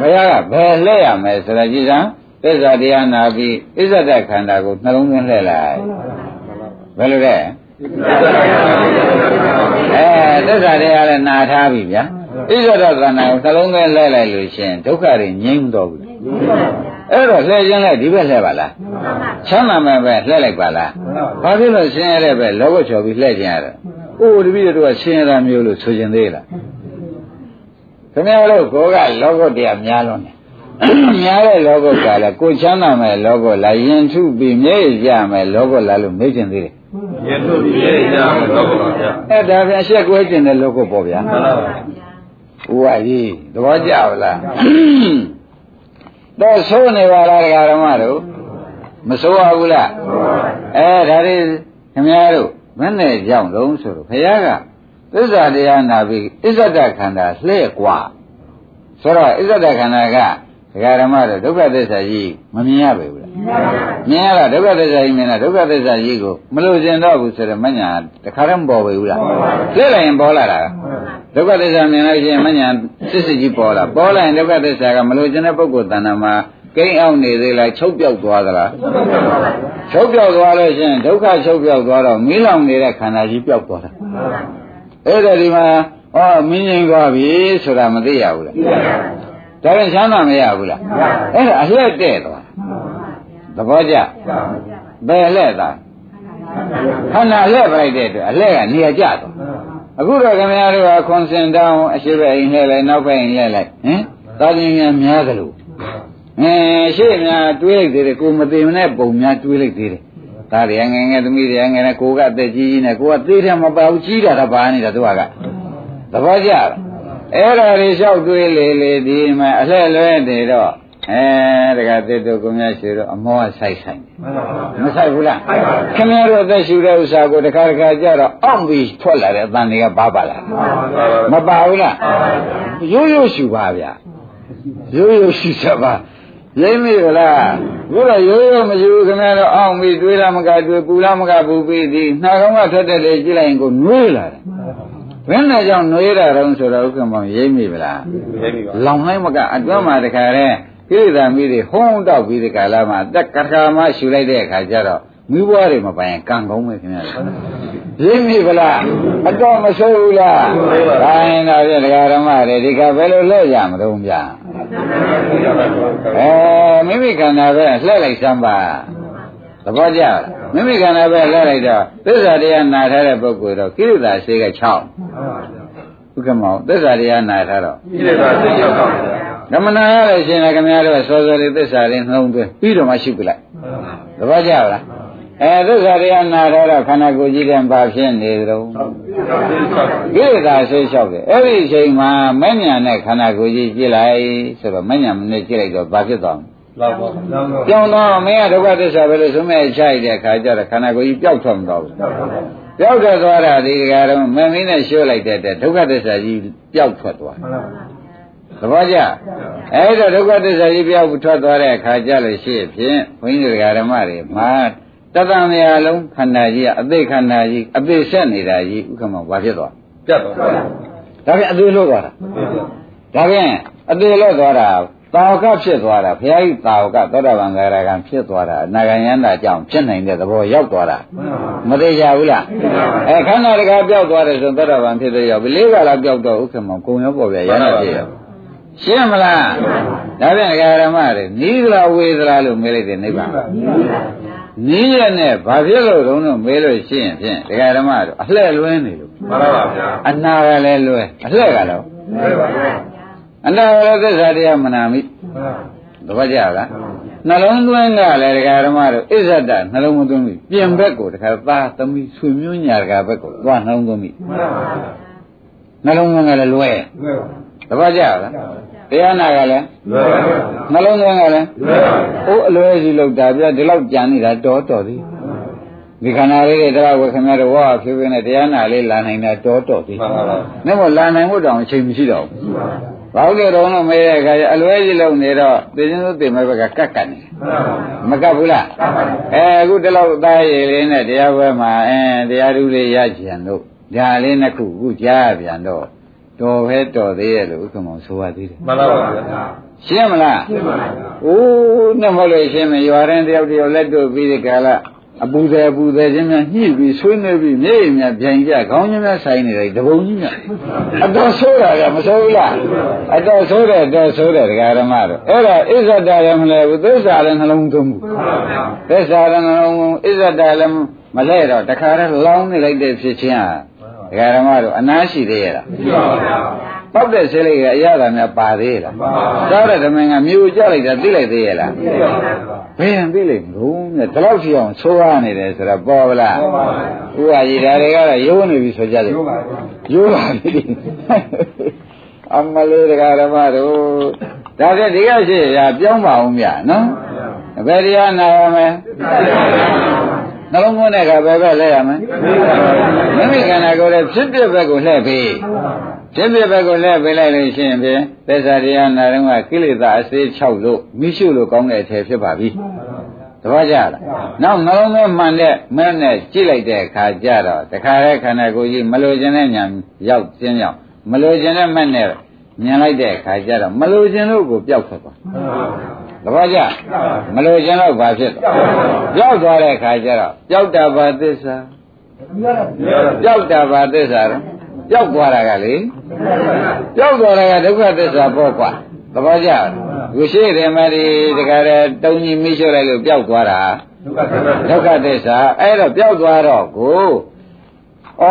ဘုရားကဘယ်လှဲ့ရမယ်ဆိုတာကြည်စမ်းသစ္စာတရားနာပြီးဣဇဒခန္ဓာကိုနှလုံးသွင်းလှဲ့လိုက်ဘယ်လိုလဲအဲသစ္စာတရားလည်းနာထားပြီဗျာ ဣဇဒခန္ဓာကိုနှလုံးသွင်းလှဲ့လိုက်လို့ရှင်ဒုက္ခတွေငြိမ်းတော့ဘူးအဲ့တော့လှဲ့ခြင်းလဲဒီဘက်လှဲ့ပါလားချမ်းသာမဲ့ပဲလှဲ့လိုက်ပါလားဘာဖြစ်လို့ဆင်းရဲတဲ့ပဲလောဘချော်ပြီးလှဲ့ခြင်းရတော့အိုးတပည့်တို့ကဆင်းရဲတာမျိုးလို့ဆိုခြင်းသေးလားခင်ဗျားတို့ကိုကလောဘတရားများလွန်းတယ်များတဲ့လောဘကလည်းကိုချမ်းသာမဲ့လောဘလားယင်ထုပြီးမြဲရမယ်လောဘလားလို့မေးခြင်းသေးတယ်ရေထုတ်ပြီးရေကြမယ်တော့ပါဗျာအဲ့ဒါပြန်အဆက်ကွဲခြင်းတဲ့လောဘပေါ့ဗျာမှန်ပါပါ ဥဝကြီးသဘောကျပါလားတော့ဆိုးနေပါလားဒကာဓမ္မတို့မဆိုးပါဘူးလားအဲဒါတွေခင်ဗျားတို့မနဲ့ကြောင့်လုံးဆိုတော့ဘုရားကသစ္စာတရားနာပြီးအစ္ဆဒခန္ဓာလှဲ့กว่าဆိုတော့အစ္ဆဒခန္ဓာက ဒကာဓမ္မတို့ဒုက္ခသစ္စာကြီးမမြင်ရပါဘူးလားမြင်ရတာဒုက္ခသစ္စာကြီးမြင်တာဒုက္ခသစ္စာကြီးကိုမလို့ကျင်တော့ဘူးဆိုတော့မညာတခါတည်းမပေါ်ဘူးလားလှဲ့လိုက်ရင်ပေါ်လာတာဒုက္ခသစ္စာမြင်လို့ရှိရင်မညာစစ်စစ်ကြီးပေါ်လာပေါ်လာရင်ဒုက္ခသစ္စာကမလို့ကျင်တဲ့ပုဂ္ဂိုလ်တဏ္ဍာမှာကိန်းအောင်နေသေးလားချုပ်ပြောက်သွားသလားချုပ်ပြောက်သွားလို့ရှိရင်ဒုက္ခချုပ်ပြောက်သွားတော့မီးလောင်နေတဲ့ခန္ဓာကြီးပြောက်သွားတာအဲ့ဒါဒီမှာဩမင်းငိမ့်သွားပြီဆိုတာမသိရဘူးလား ဒါရင်ချမ်းသာမရဘူးလားအဲ့ဒါအလှည့်တဲ့သွားသဘောကျဘယ်လှည့်သားခန္ဓာလှည့်ပလိုက်တဲ့အတွက်အလှည့်ကနေရာကျသွားအခုတော့ခင်ဗျားတို့ကခွန်စင်တောင်းအရှိဘက်အိမ်လှည့်လိုက်နောက်ဘက်အိမ်လှည့်လိုက်ဟင်သာသနာများသလိုအင်းရှေ့များတွေးလိုက်သေးတယ်ကိုမသိမနဲ့ပုံများတွေးလိုက်သေးတယ်ဒါတွေငယ်ငယ်သမီးတွေငယ်ငယ်ကိုကအသက်ကြီးကြီးနဲ့ကိုကသေးတယ်မပါဘူးကြီးတာတော့ပါနေတာသူကသဘောကျလား အဲ့ဒါတွေလျှောက်တွေးလေလေဒီမှာအလှည့်လွဲနေတော့အဲတကသစ်တို့ကိုမြတ်ရှိတော့အမောကဆိုင်ဆိုင်တယ်မှန်ပါပါမဆိုင်ဘူးလားခင်ဗျားတို့အသက်ရှူတဲ့ဥစ္စာကိုတခါတခါကြတော့အောင့်ပြီးထွက်လာတဲ့အတန်တွေကဘာပါလားမပါဘူးလားရိုးရိုးရှူပါဗျာရိုးရိုးရှူချက်ပါရိမ့်မိလားဘုရားရိုးရိုးမရှိဘူးခင်ဗျားတို့အောင်းပြီးတွေးလားမကတွေးပူလားမကပူပြီးဒီနှာခေါင်းကထွက်တဲ့လေကြည့်လိုက်ရင်ကိုနှွေးလာတယ် ဘယ်နဲ့ကြောင့်နှွေးတာတုံးဆိုတော့ဥက္ကမောင်ရိပ်မိဗလားရိပ်ပြီပါလောင်လိုက်မကအတွင်းမှာတခါတည်းကိလေသာမိတွေဟုံးတောက်ပြီးဒီကာလမှာတက်ကတခါမှရှူလိုက်တဲ့အခါကျတော့မိဘွားတွေမပိုင်ကံကောင်းပဲခင်ဗျာရိပ်မိဗလားအတော့မဆိုးဘူးလားဒါရင်တော့ပြတရားဓမ္မတွေဒီကဘယ်လိုလဲကြမတော့ဗျာအဲမိမိခန္ဓာပဲလှည့်လိုက်စမ်းပါသဘောကျလား မိမိခန္ဓာပဲလှည့်လိုက်တော့သစ္စာတရားနာထားတဲ့ပုဂ္ဂိုလ်တော့ကိလေသာစေက6ဥက္ကမောသစ္စာတရားနာထားတော့ကိလေသာစိတ်ရောက်ပါဗျာဓမ္မနာရလို့ရှင်လည်းခင်ဗျားတို့စောစောလေးသစ္စာလေးနှလုံးသွင်းပြီးတော့မှရှုပြလိုက်သဘောကျလားအဲသစ္စာတရားနာထားတော့ခန္ဓာကိုယ်ကြီးတဲ့ဘာဖြစ်နေသလဲကိလေသာဆေးလျှောက်တယ်အဲ့ဒီအချိန်မှာမဉ္ဇဏ်နဲ့ခန္ဓာကိုယ်ကြီးကြည့်လိုက်ဆိုတော့မဉ္ဇဏ်နဲ့ကြည့်လိုက်တော့ဘာဖြစ်သွားမလဲ လောက်ပါလောက်ပါပြောင်းတော့မင်းကဒုက္ခသစ္စာပဲလို့ဆိုမဲ့ချိုက်တဲ့ခါကျတော့ခန္ဓာကိုယ်ကြီးပျောက်ထွက်မသွားဘူးပျောက်ထွက်သွားတာဒီကကတော့မင်းမင်းနဲ့ရှင်းလိုက်တဲ့အတွက်ဒုက္ခသစ္စာကြီးပျောက်ထွက်သွားတယ်သဘောကျအဲ့တော့ဒုက္ခသစ္စာကြီးပြောက်ထွက်သွားတဲ့အခါကျလို့ရှိဖြင့်ဘုန်းကြီးတို့ဓမ္မတွေမှာတသံမြာလုံးခန္ဓာကြီးကအသိခန္ဓာကြီးအသိဆက်နေတာကြီးဥက္ကမဘာဖြစ်သွားပြတ်သွားပါဒါပြန်အသိလို့သွားတာဒါပြန်အသိလို့သွားတာ တာဝကဖြစ်သွားတာဘုရားကြီးတာဝကသောတာပန်ဂရကံဖြစ်သွားတာအနာဂံယန္တာကြောင့်ဖြစ်နိုင်တဲ့သဘောရောက်သွားတာမသေးကြဘူးလားအဲခန္ဓာတကားပြောက်သွားတယ်ဆိုသောတာပန်ဖြစ်တဲ့ရောက်ပြီလေးကလာပြောက်တော့ဥက္ကမကုံရောပေါ်ပြရဟန္တာဖြစ်ရောရှင်းမလားဒါပြန်ဒကာရမတွေနီးသလားဝေးသလားလို့မေးလိုက်တယ်နိဗ္ဗာန်နီးရနဲ့ဘာဖြစ်လို့တုံးတော့မေးလို့ရှိရင်ဖြင့်ဒကာရမတို့အလှဲ့လွင်းနေလို့မှန်ပါပါဗျာအနာကလည်းလွဲအလှဲ့ကတော့မှန်ပါပါ အနာကလည်းသစ္စာတရားမနာမိသဘောကျလားနှလုံးသွင်းကလည်းဒကာရမတို့အစ္ဆဒနှလုံးမသွင်းမိပြင်ဘက်ကိုဒကာသားသမီးဆွေမျိုးညာဒကာဘက်ကိုသွားနှလုံးသွင်းမိမှန်ပါပါနှလုံးသွင်းကလည်းလွဲသဘောကျလားတရားနာကလည်းလွယ်ပါဗျာနှလုံးသွင်းကလည်းလွယ်ပါဗျာ။အိုးအလွယ်စီလောက်တာပြဒီလောက်ကြံနေတာတော်တော်သေး။ဒီခန္ဓာလေးတွေတရားဝယ်ခင်ဗျားတို့ဝါဖြည်းဖြည်းနဲ့တရားနာလေးလာနိုင်တာတော်တော်သေးမှန်ပါပါ။နဲ့မို့လာနိုင်ဖို့တောင်အချိန်မရှိတော့ဘူး။ ဘာလို့လဲတော့မေးတဲ့အခါကျအလွယ်စီလောက်နေတော့သိချင်းသိသိမဲ့ဘက်ကကတ်ကတ်နေတယ်မှန်ပါပါမကတ်ဘူးလား။အဲအခုဒီလောက်သားရည်လေးနဲ့တရားပွဲမှာအဲတရားဓုလေးရကြံတို့ဒါလေးနှစ်ခုအခုကြားရပြန်တော့တော်ပဲတော်သေးရဲ့လို့ဥက္ကမောင်ဆိုရသေးတယ်မှန်ပါပါဗျာရှင်းမလားရှင်းပါပါ။အိုးနဲ့မဟုတ်လို့ရှင်းမယ်ရွာရင်တယောက်တယောက်လက်တို့ပြီးဒီကလာ အပူတယ်အပူတယ်ချင်းများညှိပြီးဆွေးနွေးပြီးမျက်ရည်များပြန်ကြခေါင်းချင်းများဆိုင်နေတယ်တပုံကြီးများအတော်ဆိုးတာကမဆိုးဘူးလားအတော်ဆိုးတယ်အတော်ဆိုးတယ်ဒကာရမတို့အဲ့ဒါဣဇဒလည်းမလဲဘူးသစ္စာလည်းနှလုံးသွင်းဘူးသစ္စာလည်းနှလုံးသွင်းဣဇဒလည်းမလဲတော့တခါတည်းလောင်းနေလိုက်တဲ့ဖြစ်ချင်းဟာဒကာရမတို့အနာရှိသေးရဲ့လားရှိပါဗျာပောက်တဲ့ဆေးလေးကအရသာများပါသေးလားပါပါစားတဲ့ဓမင်ကမြို့ကြလိုက်တာသိလိုက်သေးရဲ့လားဘ ယ်ဟန်သိလိုက်မလို့နဲ့ဒီလောက်ရှိအောင်သိုးရနေတယ်ဆိုတော့ပေါ်ဗလားပေါ်ပါဘူးဥပါကြီးဒါတွေကတော့ရိုးနေပြီဆိုကြတယ်ရုပ်ပါဗျာရိုးပါပြီအမလေးတရားဓမ္မတို့ဒါကြဒီကရှိရပြောင်းပါအောင်ဗျာနော်ဘယ်တရားနာရမလဲနှလုံးသွင်းတဲ့အခါဘယ်ဘက်လဲရမလဲမိမိခန္ဓာကိုယ်ရဲ့ဖြစ်ဖြစ်ဘက်ကိုလှည့်ပြီး ဖြစ်ဖြစ်ဘက်ကိုလှည့်ပေးလိုက်လို့ရှိရင်ဖြင့်သစ္စာတရားနာတော့ကကိလေသာအစေး6လို့မိရှုလို့ကောင်းတဲ့အထည်ဖြစ်ပါပြီတပည့်ကြလားနောက်နှလုံးသွင်းမှန်တဲ့မဲ့နဲ့ကြည့်လိုက်တဲ့အခါကျတော့တခါတည်းခန္ဓာကိုယ်ကြီးမလိုချင်တဲ့ညာရောက်ခြင်းကြောင့်မလိုချင်တဲ့မဲ့နဲ့မြင်လိုက်တဲ့အခါကျတော့မလိုချင်လို့ကိုပျောက်ထွက်သွားတပည့်ကြမလိုချင်တော့ဘာဖြစ်သွားပျောက်သွားတဲ့အခါကျတော့ပျောက်တာပါသစ္စာပျောက်တာပါသစ္စာတော့ ပျောက်သွားတာကလေပျောက်သွားတာကဒုက္ခသစ္စာပေါ့ကွာသဘောကျခုရှိတယ်မဒီတခါတည်းတုံကြီးမိရှုလိုက်လို့ပျောက်သွားတာဒုက္ခသစ္စာဒုက္ခသစ္စာအဲ့တော့ပျောက်သွားတော့ကိုဩ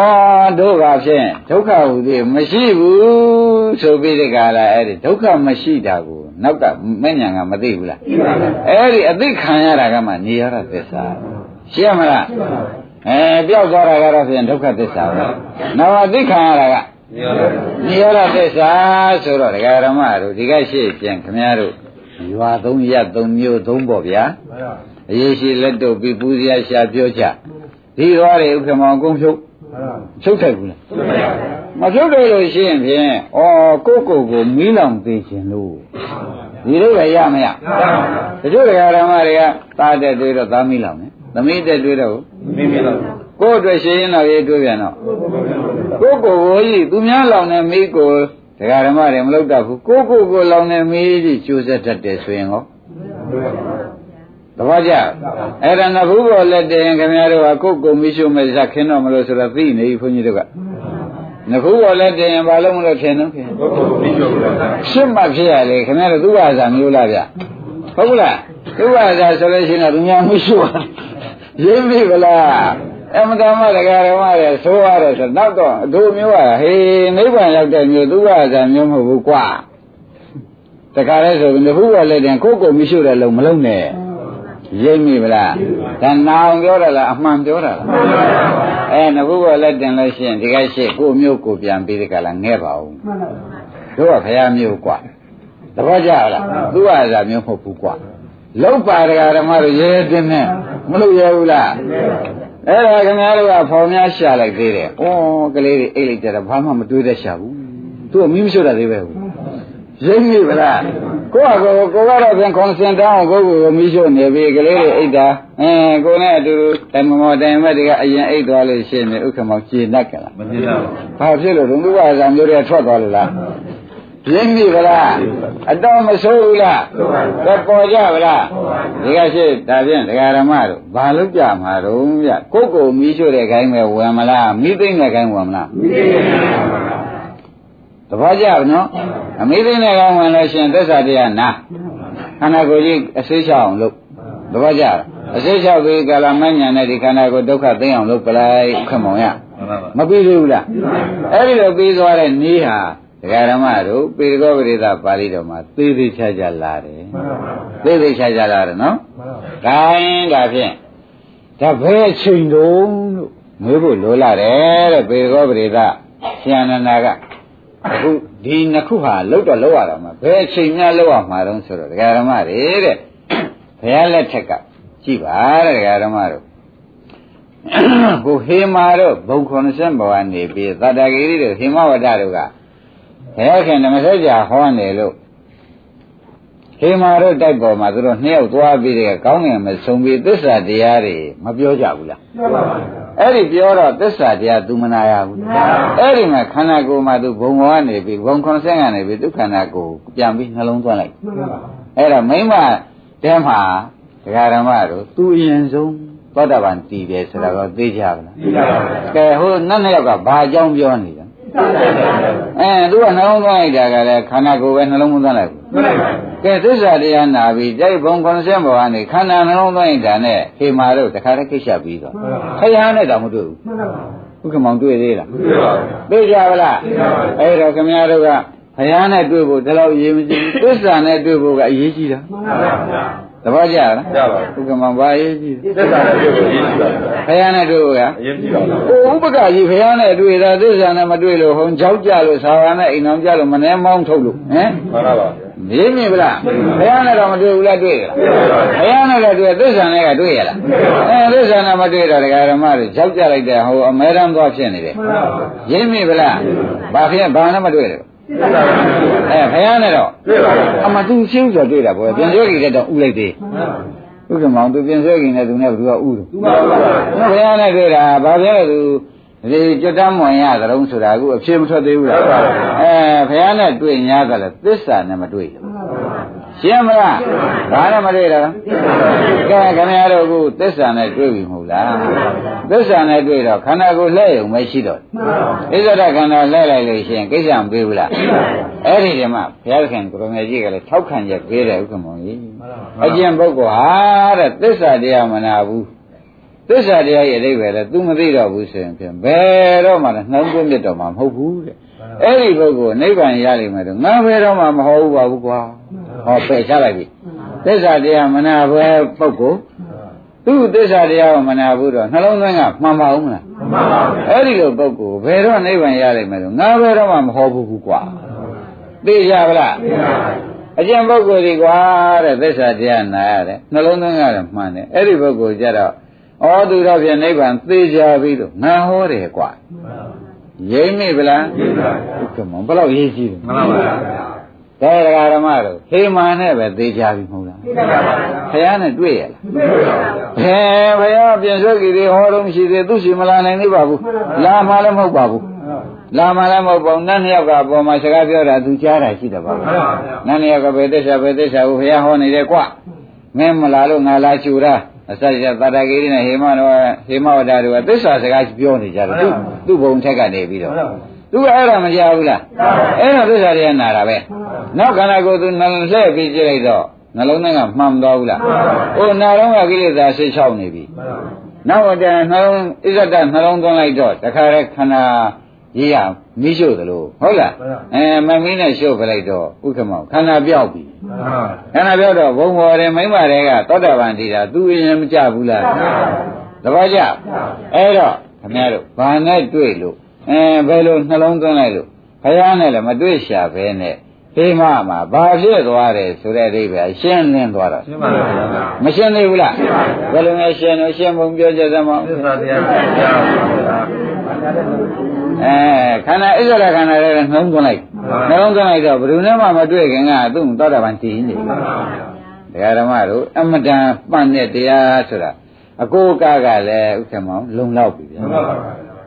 တို့ကဖြင့်ဒုက္ခဟူသည်မရှိဘူးဆိုပြီးဒီကလာအဲ့ဒီဒုက္ခမရှိတာကိုနောက်ကမဉ္ဇဏ်ကမသိဘူးလားအဲ့ဒီအသိခံရတာကမှနေရတာသစ္စာရှင်းမလား အဲပျောက်သွားတာကတော့ဖြင့်ဒုက္ခသစ္စာပဲနောက်အသိခံရတာကနေရာပါနိရောဓသစ္စာဆိုတော့ဒကာရမတို့ဒီကရှိပြန်ခမည်းတော်ရွာသုံးရက်သုံးမျိုးသုံးပေါ့ဗျာအရေးရှိလက်တို့ပြီးပူဇော်ရှာပြောချဒီသွားတွေဥက္ကမောင်ကုန်းဖြုတ်ဖြုတ်ထိုက်ဘူးလားမဖြုတ်တယ်လို့ရှိရင်ဖြင့်ဩကိုယ့်ကိုယ်ကိုမီးလောင်သေးခြင်းလို့ဒီလိုပဲရမရတချို့တရားဓမ္မတွေကသားတဲ့တွေးတော့သားမိလောင်တယ် သမီးတဲ့တွေးတော့မိမိတော့ကိုယ့်အတွက်ရှင်းရင်တော့ရေးတွေးပြန်တော့ကိုယ့်ကိုယ်ကိုကြီးသူများလောင်တဲ့မိကိုတရားဓမ္မတွေမလုပ်တတ်ဘူးကိုယ့်ကိုယ်ကိုလောင်တဲ့မိကြီးကျိုးဆက်တတ်တယ်ဆိုရင်ဟောတပည့်ကြအဲ့ဒါနဘူးဘောလက်တင်ခင်ဗျားတို့ကကိုယ့်ကိုယ်မိရှုမဲ့ဇက်ခင်းတော့မလို့ဆိုတော့သိနေပြီဘုန်းကြီးတို့ကနဖူးဘောလက်တင်ရင်ဘာလို့မလို့ထင်တော့ခင်ကိုယ်ကိုမိရှုတာရှင်းမှဖြစ်ရလေခင်ဗျားတို့သူ့ဘာသာမျိုးလားဗျဟုတ်ဘူးလား သူ့ဟာသာဆိုလို့ရှိရင်တော့ညာမရှိပါဘူးရိပ်ပြီဗလားအမတမဒကာရမရဲ့ဆိုရတယ်ဆိုနောက်တော့အတို့မျိုးကဟေးနိဗ္ဗာန်ရောက်တဲ့မျိုးသူ့ဟာသာမျိုးမဟုတ်ဘူးကွာတခါလဲဆိုရင်ခုကလည်းတင်ကိုကိုမရှိတဲ့လုံမလုံးနဲ့ရိပ်မိဗလားဒါနာအောင်ပြောတာလားအမှန်ပြောတာလားအဲနခုကလည်းတင်လို့ရှိရင်ဒီကရှိကိုမျိုးကိုပြန်ပြီးဒီကလာငဲပါဦးတို့ကဖရာမျိုးကွာသဘောကျလားသူ့ဟာသာမျိုးမဟုတ်ဘူးကွာ လောက်ပါဒကာဓမ္မတို့ရဲရဲတင်းနဲ့မလို့ရဲဘူးလားအဲ့ဒါခင်ဗျားတို့ကဖောင်များရှာလိုက်သေးတယ်ဩကလေးတွေအိတ်လိုက်ကြတာဘာမှမတွေးတတ်ရှာဘူးသူကမီးမရှိတာသေးပဲဘူးရိပ်မိဗလားကိုယ့်ဟာကိုယ်ကိုကတော့ပြန်ကွန်စင်တောင်းကိုယ့်ကိုယ်ကိုမီးရှို့နေပြီကလေးတွေအိတ်တာအဲကိုယ်နဲ့အတူတူတိုင်မမော်တိုင်မက်တွေကအရင်အိတ်သွားလို့ရှိရင်ဥက္ကမောင်ကျေနပ်ကြလားမသိတော့ဘာဖြစ်လို့ဒုက္ခအစာမျိုးတွေထွက်သွားလို့လား ပြင်းပြီဗလားအတော့မဆိုးဘူးလားကဲပေါ်ကြဗလားဒီကရှိဒါဖြင့်ဒကာရမတို့ဘာလို့ကြမှာတော့ဗျကိုယ့်ကိုယ်မီးရှို့တဲ့ခိုင်းပဲဝင်မလားမီးသိမ့်တဲ့ခိုင်းဝင်မလားမီးသိမ့်တဲ့သဘောကျပါနော်အမီးသိမ့်တဲ့ခိုင်းဝင်လို့ရှင်သစ္စာတရားနာခန္ဓာကိုယ်ကြီးအစိမ်းချအောင်လုပ်သဘောကျလားအစိမ်းချပြီးကာလမညာနဲ့ဒီခန္ဓာကိုယ်ဒုက္ခသိအောင်လုပ်ပလိုက်ခမောင်ရမှန်ပါပါမပြီးသေးဘူးလားအဲ့ဒီလိုပြီးသွားတဲ့နေ့ဟာ ဒကာရမတို့ပေရကောပရိသပါဠိတော်မှာသေသေးချာချာလာတယ်သေသေးချာချာလာတယ်နော်ဂိုင်းဒါဖြင့်ဒါဘယ်အချိန်တုံးလို့ငွေဖို့လိုလာတယ်တဲ့ပေရကောပရိသရှင်အနန္ဒာကအခုဒီနှစ်ခုဟာလောက်တော့လောက်ရတာမှာဘယ်အချိန်များလောက်ရမှာတုံးဆိုတော့ဒကာရမတွေတဲ့ဘုရားလက်ထက်ကကြည်ပါတဲ့ဒကာရမတို့ကိုဟေမာတို့ဘုံ90ဘဝနေပြီးသတ္တဂိရိတို့ဟေမဝဒတို့က ဘယ်ခင်ဓမ္မစကြာဟောနေလို့ဟေမာတို့တိုက်ပေါ်မှာသူတို့နှစ်ယောက်သွားပြီးတဲ့ကောင်းငင်မဆုံးပြီးသစ္စာတရားတွေမပြောကြဘူးလားအဲ့ဒီပြောတော့သစ္စာတရား तू မနာရဘူးအဲ့ဒီမှာခန္ဓာကိုယ်မှာ तू ဘုံဘောကနေပြီးဘုံ90ကနေပြီးဒုက္ခနာကိုယ်ပြန်ပြီးနှလုံးသွင်းလိုက်အဲ့ဒါမိမ့်မတဲမှာဒကာဓမ္မတို့ तू အရင်ဆုံးသောတာပန်တည်တယ်ဆိုတာတော့သိကြပါလား သိပါပါ ကဲဟိုနတ်နှစ်ယောက်ကဘာအကြောင်းပြောနေလဲ အဲသူကနှလုံးသွင်းလိုက်တာကလည်းခန္ဓာကိုယ်ပဲနှလုံးမသွင်းလိုက်ဘူးမှန်ပါပါကဲသစ္စာတရားနာပြီးတိုက်ဘုံ90ဘောကနေခန္ဓာနှလုံးသွင်းလိုက်တာနဲ့ဟေမာတို့တခါတည်းကိစ္စပြီးတော့ခရဟန်းနဲ့တောင်မတွေ့ဘူးဥက္ကမောင်တွေ့သေးလားသိပါပါသိကြပါလားအဲ့တော့ခင်ဗျားတို့ကဘုရားနဲ့တွေ့ဖို့ဒီလောက်ရေးမကြည့်ဘူးသစ္စာနဲ့တွေ့ဖို့ကအရေးကြီးတာမှန်ပါပါ သဘောကျလားရပါဥက္ကမောင်ဘာအရေးကြီးလဲသစ္စာနဲ့ပြောလို့ရည်ရှိပါလားဘုရားနဲ့တွေ့ဖို့ကအရင်ကြည့်ပါလားဟိုဥပကကြီးဘုရားနဲ့တွေ့တာသစ္စာနဲ့မတွေ့လို့ဟောကြောက်ကြလို့သာဝနဲ့အိမ်တော်ကြလို့မနှဲမောင်းထုတ်လို့ဟမ်မှန်ပါပါမြင်မြင်ဗလားဘုရားနဲ့တော့မတွေ့ဘူးလားတွေ့ရလားဘုရားနဲ့လည်းတွေ့သစ္စာနဲ့ကတွေ့ရလားအဲသစ္စာနဲ့မတွေ့တော့ဒကာရမတွေကြောက်ကြလိုက်တဲ့ဟိုအမဲတမ်းသွားဖြစ်နေတယ်ရင်းမြင်ဗလားဘာဖြစ်ဘာနဲ့မတွေ့တယ် အဲဘုရားနဲ့တော့တွေ့ပါပါအမသူရှင်းဆိုတွေ့တာပေါ့ပြန်ပြောကြည့်တဲ့တော့ဥလိုက်သေးဥက္ကမောင်သူပြန်ဆွဲခင်နဲ့သူနဲ့ဘယ်သူကဥတယ်သူပါပါ။ဘုရားနဲ့တွေ့တာဘာပြောလဲသူဒီကြွတမ်းမွန်ရသလုံးဆိုတာအခုအဖြစ်မထွက်သေးဘူးလားဟုတ်ပါဘူး။အဲဘုရားနဲ့တွေ့냐ကလည်းသစ္စာနဲ့မတွေ့လို့။ ရှင်းမလား။ဘာနဲ့မတွေ့တာလဲ။ကဲခင်ဗျားတို့အခုသစ္စာနဲ့တွေ့ပြီမဟုတ်လား။သစ္စာနဲ့တွေ့တော့ခန္ဓာကိုယ်လှည့်ရုံပဲရှိတော့တယ်။ဣဇဒခန္ဓာလှည့်လိုက်လို့ရှိရင်ကိစ္စမပေးဘူးလား။အဲ့ဒီတည်းမှာဘုရားခင်ကိုရမေကြီးကလည်းထောက်ခံချက်ပေးတယ်ဥက္ကမောင်ကြီး။အကျင့်ပုဂ္ဂိုလ်ဟာတဲ့သစ္စာတရားမနာဘူး။သစ္စာတရားရဲ့အဓိပ္ပာယ်လဲ तू မသိတော့ဘူးဆိုရင်ဖြင့်ဘယ်တော့မှလည်းနှလုံးသွင်းမြတ်တော့မှာမဟုတ်ဘူးတဲ့ အဲ့ဒီပုဂ္ဂိုလ်နိဗ္ဗာန်ရလိမ့်မယ်တော့ငါဘယ်တော့မှမဟုတ်ဘူးပါဘူးကွာဟောပယ်ချလိုက်ပြီသစ္စာတရားမနာဘဲပုဂ္ဂိုလ်သူ့သစ္စာတရားကိုမနာဘူးတော့နှလုံးသွင်းကမှန်ပါဦးမလားမှန်ပါပါအဲ့ဒီလိုပုဂ္ဂိုလ်ဘယ်တော့နိဗ္ဗာန်ရလိမ့်မယ်တော့ငါဘယ်တော့မှမဟုတ်ဘူးကွာသိကြပါလားအကျင့်ပုဂ္ဂိုလ်ဒီကွာတဲ့သစ္စာတရားနာရတယ်နှလုံးသွင်းရတယ်မှန်တယ်အဲ့ဒီပုဂ္ဂိုလ်ကြတော့ဩသူတော့ဖြင့်နိဗ္ဗာန်သိကြပြီလို့ငါဟောတယ်ကွာ ရိမ့်မိဗလားသိပါပါဥက္ကမဘယ်လောက်ရေးကြည့်လဲမှန်ပါပါအကဲဒကာဓမ္မတို့ဟေမာနဲ့ပဲသေးကြပြီမဟုတ်လားဘုရားနဲ့တွေ့ရလားဟဲဘုရားပြင်ဆွဲကြည့်သေးဟောတော့မရှိသေးသူရှိမလာနိုင်သေးပါဘူးလာမှလည်းမဟုတ်ပါဘူးလာမှလည်းမဟုတ်ပါဘူးနတ်နှစ်ယောက်ကအပေါ်မှာစကားပြောတာသူကြားတာရှိတယ်ပါဘူးနတ်နှစ်ယောက်ကဘယ်သစ္စာဘယ်သစ္စာကိုဘုရားဟောနေတယ်ကွမင်းမလာလို့ငါလာချူတာ အစရသတ္တဂိရိနဲ့ဟေမတော်ဟေမဝဒတို့ကသစ္စာစကားပြောနေကြတယ်သူသူ့ဘုံထက်ကနေပြီးတော့သူကအဲ့ဒါမကြားဘူးလားအဲ့တော့သစ္စာတွေကနာတာပဲနောက်ခန္ဓာကိုယ်သူနှလုံးလှည့်ပြီးကြည့်လိုက်တော့နှလုံးသားကမှန်သွားဘူးလားဟိုနာတော့ကကိလေသာဆိတ်ချောက်နေပြီနောက်တည်းနှလုံးဣဇဒနှလုံးသွင်းလိုက်တော့တခါတည်းခန္ဓာ ရေးရမိရှို့သလိုဟုတ်လားအဲမမင်းနဲ့ရှို့ပလိုက်တော့ဥက္ကမောခန္ဓာပြောက်ပြီခန္ဓာပြောက်တော့ဘုံဘော်တယ်မိမတွေကသောတာပန်တည်တာသူရင်မကြဘူးလားသဘောကျအဲ့တော့ခင်ဗျားတို့ဘာနဲ့တွေ့လို့အဲဘယ်လိုနှလုံးသွင်းလိုက်လို့ဘုရားနဲ့လည်းမတွေ့ရှာပဲနဲ့ဒီမှမှာဘာဖြစ်သွားတယ်ဆိုတဲ့အိဗယ်ရှင်းလင်းသွားတာရှင်းပါလားဗျာမရှင်းသေးဘူးလားဘယ်လိုလဲရှင်းလို့ရှင်းပုံပြောကြသမောသစ္စာတရားကြားပါဗျာ အဲခန္ဓာဣဇရခန္ဓာလည်းနှုံးသွင်းလိုက်နှုံးသွင်းလိုက်တော့ဘယ်သူနဲ့မှမတွေ့ခင်ကသူ့သောတာပန်တည်နေတယ်ဒကာဓမ္မတို့အမတန်ပန့်တဲ့တရားဆိုတာအကိုအကကလည်းဥက္ကမောင်လုံလောက်ပြီဗျာမှန်ပါပါ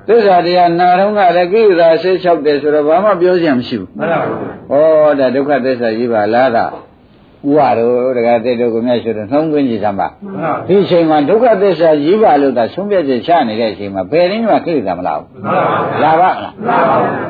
သစ္စာတရားနာတော့ကလည်းကိလေသာဆေးလျှောက်တယ်ဆိုတော့ဘာမှပြောစရာမရှိဘူးမှန်ပါပါဩဒါဒုက္ခသစ္စာကြီးပါလားကဥ ဝတို့ဒကာတိတို့ကိုမြတ်ရှိတော့နှုံးသွင်းကြည့်သမ်းပါမှန်ပါဒီအချိန်မှာဒုက္ခသစ္စာကြီးပါလို့သာဆုံးဖြတ်ချက်ချနေတဲ့အချိန်မှာဘယ်ရင်းမှကိလေသာမလာဘူးမှန်ပါလာပါမလား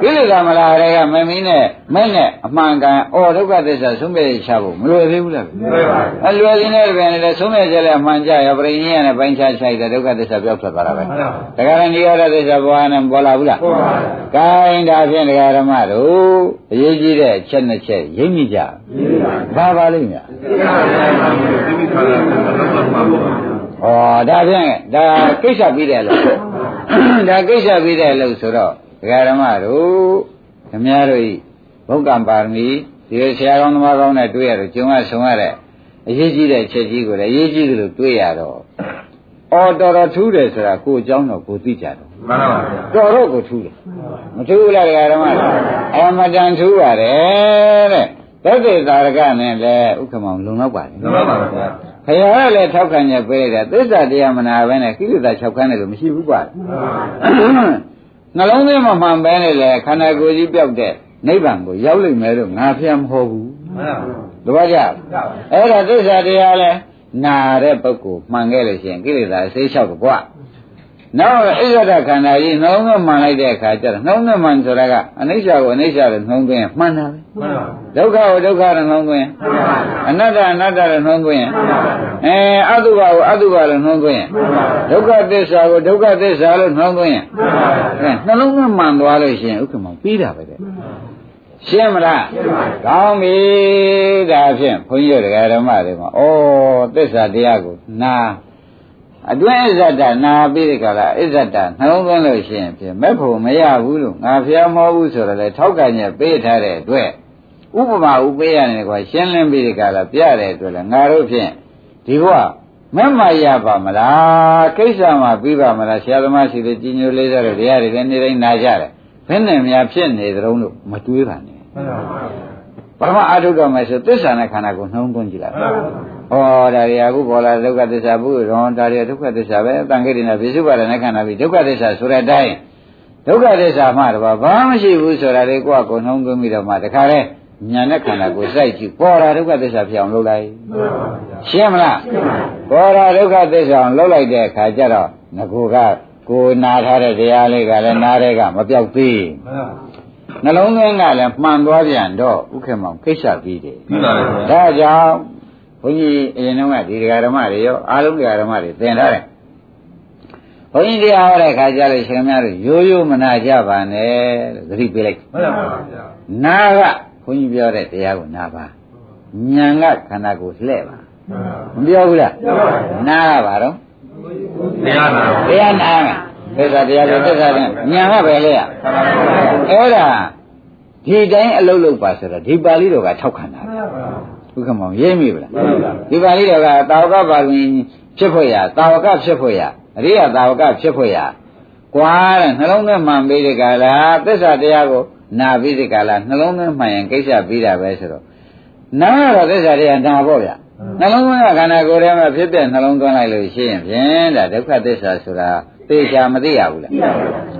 ကိလေသာမလာတဲ့ကမမင်းနဲ့မင်းနဲ့အမှန်ကန်အော်ဒုက္ခသစ္စာဆုံးဖြတ်ချက်ချဖို့မလွယ်သေးဘူးလားမှန်ပါအလွယ်သေးတဲ့ပြန်လေဆုံးဖြတ်ချက်လည်းအမှန်ကြရပြင်းကြီးရနဲ့ပိုင်းခြားချိုက်တဲ့ဒုက္ခသစ္စာပြောက်ထွက်သွားတာပဲမှန်ပါဒကာရဏီရသစ္စာဘဝနဲ့ပေါ်လာဘူးလားပေါ်ပါကိုင်းဒါဖြင့်ဒကာဓမ္မတို့အရေးကြီးတဲ့ချက်နှစ်ချက်ရိပ်မိကြဘာပါလိမ့်များသစ္စာတရားမှန်လို့ဒီမိခါလာတော့တော့မှာပေါ့ဩဒါဖြင့်ဒါကိစ္စပြီးတယ်လို့ဒါကိစ္စပြီးတယ်လို့ဆိုတော့ဒကာဓမ္မတို့ခမည်းတော်ဤဘုက္ကံပါရမီဒီဆရာကောင်းသမားကောင်းနဲ့တွေ့ရတော့ကျုံရဆုံရတဲ့အရေးကြီးတဲ့ချက်ကြီးကိုလည်းအရေးကြီးတယ်လို့တွေ့ရတော့အော်တော်တော်ထူးတယ်ဆိုတာကိုယ်အကြောင်းတော့ကိုယ်သိကြတယ်မှန်ပါပါဗျာတော်တော့ကိုထူးတယ်မထူးဘူးလားဒကာဓမ္မတို့အမတန်ထူးပါတယ်တဲ့ သက်သေသာရကနဲ့လည်းဥက္ကမောင်လုံလောက်ပါတယ်မှန်ပါပါဗျာခရရလည်းထောက်ခံချက်ပေးတယ်သစ္စာတရားမနာပဲနဲ့ကိလေသာ၆ခန်းတယ်လို့မရှိဘူးကွာနှလုံးသွင်းမှမှန်ပဲနဲ့လေခန္ဓာကိုယ်ကြီးပြောက်တဲ့နိဗ္ဗာန်ကိုရောက်လိမ့်မယ်လို့ငါဖျက်မဟုတ်ဘူးမှန်ပါတပည့်ကြအဲ့ဒါသစ္စာတရားလဲနာတဲ့ပုဂ္ဂိုလ်မှန်ခဲ့လို့ရှိရင်ကိလေသာဆေးလျှောက်တော့ကွာ နောက်ဣဇဒခန္ဓာကြီးနှလုံးသွင်းမှန်လိုက်တဲ့အခါကျတော့နှလုံးသွင်းမှန်ဆိုတာကအနိစ္စကိုအနိစ္စလို့နှလုံးသွင်းရင်မှန်တာပဲမှန်ပါဒုက္ခကိုဒုက္ခလို့နှလုံးသွင်းရင်အနတ္တအနတ္တလို့နှလုံးသွင်းရင်အဲအတုပါကိုအတုပါလို့နှလုံးသွင်းရင်ဒုက္ခသစ္စာကိုဒုက္ခသစ္စာလို့နှလုံးသွင်းရင်အဲနှလုံးသွင်းမှန်သွားလို့ရှိရင်ဥက္ကမပြီးတာပဲတဲ့ရှင်းမလားကောင်းပြီဒါဖြင့်ဘုန်းကြီးတို့ဓမ္မတွေမှာဩသစ္စာတရားကိုနာ အတွင်းဣဇဒနာပြီးဒီကလာဣဇဒနှလုံးသွင်းလို့ရှိရင်ဖြင့်မဲ့ဖို့မရဘူးလို့ငါဖျားမောဘူးဆိုတော့လေထောက်ကန်ချက်ပေးထားတဲ့အတွက်ဥပမာဥပေးရတယ်ကွာရှင်းလင်းပြီးဒီကလာပြတဲ့အတွက်လည်းငါတို့ဖြင့်ဒီဘဝမမရပါမလားကိစ္စမှာပြီးပါမလားဆရာသမားရှိတဲ့ကြီးညိုလေးစားတဲ့တရားတွေလည်းနေတိုင်းနာကြတယ်ဘယ်နဲ့များဖြစ်နေသတုံးလို့မတွေးပါနဲ့မှန်ပါပရမအာထုတော်မယ်ဆိုသစ္စာနဲ့ခန္ဓာကိုနှုံးသွင်းကြည့်လိုက် မှန်ပါဟောဒါရီအခုပေါ်လာဒုက္ခသစ္စာဘုရောဒါရီဒုက္ခသစ္စာပဲအတန်ခိတိနာပိစုပါဒနဲ့ခန္ဓာပြီးဒုက္ခသစ္စာဆိုတဲ့အတိုင်းဒုက္ခသစ္စာမှတော့ဘာမရှိဘူးဆိုတာလေကိုယ့်အကိုနှုံးသွင်းပြီးတော့မှတခါလဲညာနဲ့ခန္ဓာကိုစိုက်ကြည့်ပေါ်လာဒုက္ခသစ္စာဖြစ်အောင်လုပ်လိုက်မှန်ပါရှင်းမလားပေါ်လာဒုက္ခသစ္စာအောင်လုပ်လိုက်တဲ့အခါကျတော့ငကိုကကိုနာထားတဲ့တရားလေးကလည်းနားတဲ့ကမပြောက်သေးမှန်ပါနှလုံးသွင်းကလည်းမှန်သွားပြန်တော့ဥက္ကမောင်ကိစ္စပြီးတယ်ပြီးပါလေဗျာဒါကြောင့် ဘုန်းကြီးအရင်တော့ကဒီတရားဓမ္မတွေရောအားလုံးတရားဓမ္မတွေသင်ထားတယ်ဘုန်းကြီးတရားဟောတဲ့အခါကျလို့ရှင်များတို့ရိုးရိုးမနာကြပါနဲ့လို့သတိပေးလိုက်မှန်ပါဗျာနာကဘုန်းကြီးပြောတဲ့တရားကိုနာပါဉာဏ်ကခန္ဓာကိုလှဲ့ပါမပြောဘူးလားနာကပါတော့တရားနာတရားနာကသစ္စာတရားကိုသစ္စာနဲ့ဉာဏ်ကပဲလေရအဲ့ဒါဒီတိုင်းအလုပ်လုပ်ပါဆိုတော့ဒီပါဠိတော်ကထောက်ခံတာ ဥက္ကမောင်ရေးမိဗလားဒီပါဠိတော်ကတာဝကပါဠိဖြစ်ဖို့ရတာဝကဖြစ်ဖို့ရအရိယတာဝကဖြစ်ဖို့ရကွာတဲ့နှလုံးသွင်းမှန်ပြီးဒီကလာသစ္စာတရားကိုနာပြီးဒီကလာနှလုံးသွင်းမှန်ရင်ကိစ္စပြီးတာပဲဆိုတော့နာကတော့သစ္စာတရားနာပေါ့ဗျနှလုံးသွင်းကခန္ဓာကိုယ်ထဲမှာဖြစ်တဲ့နှလုံးသွင်းလိုက်လို့ရှိရင်ဖြင့်ဒါဒုက္ခသစ္စာဆိုတာသိချာမသိရဘူးလား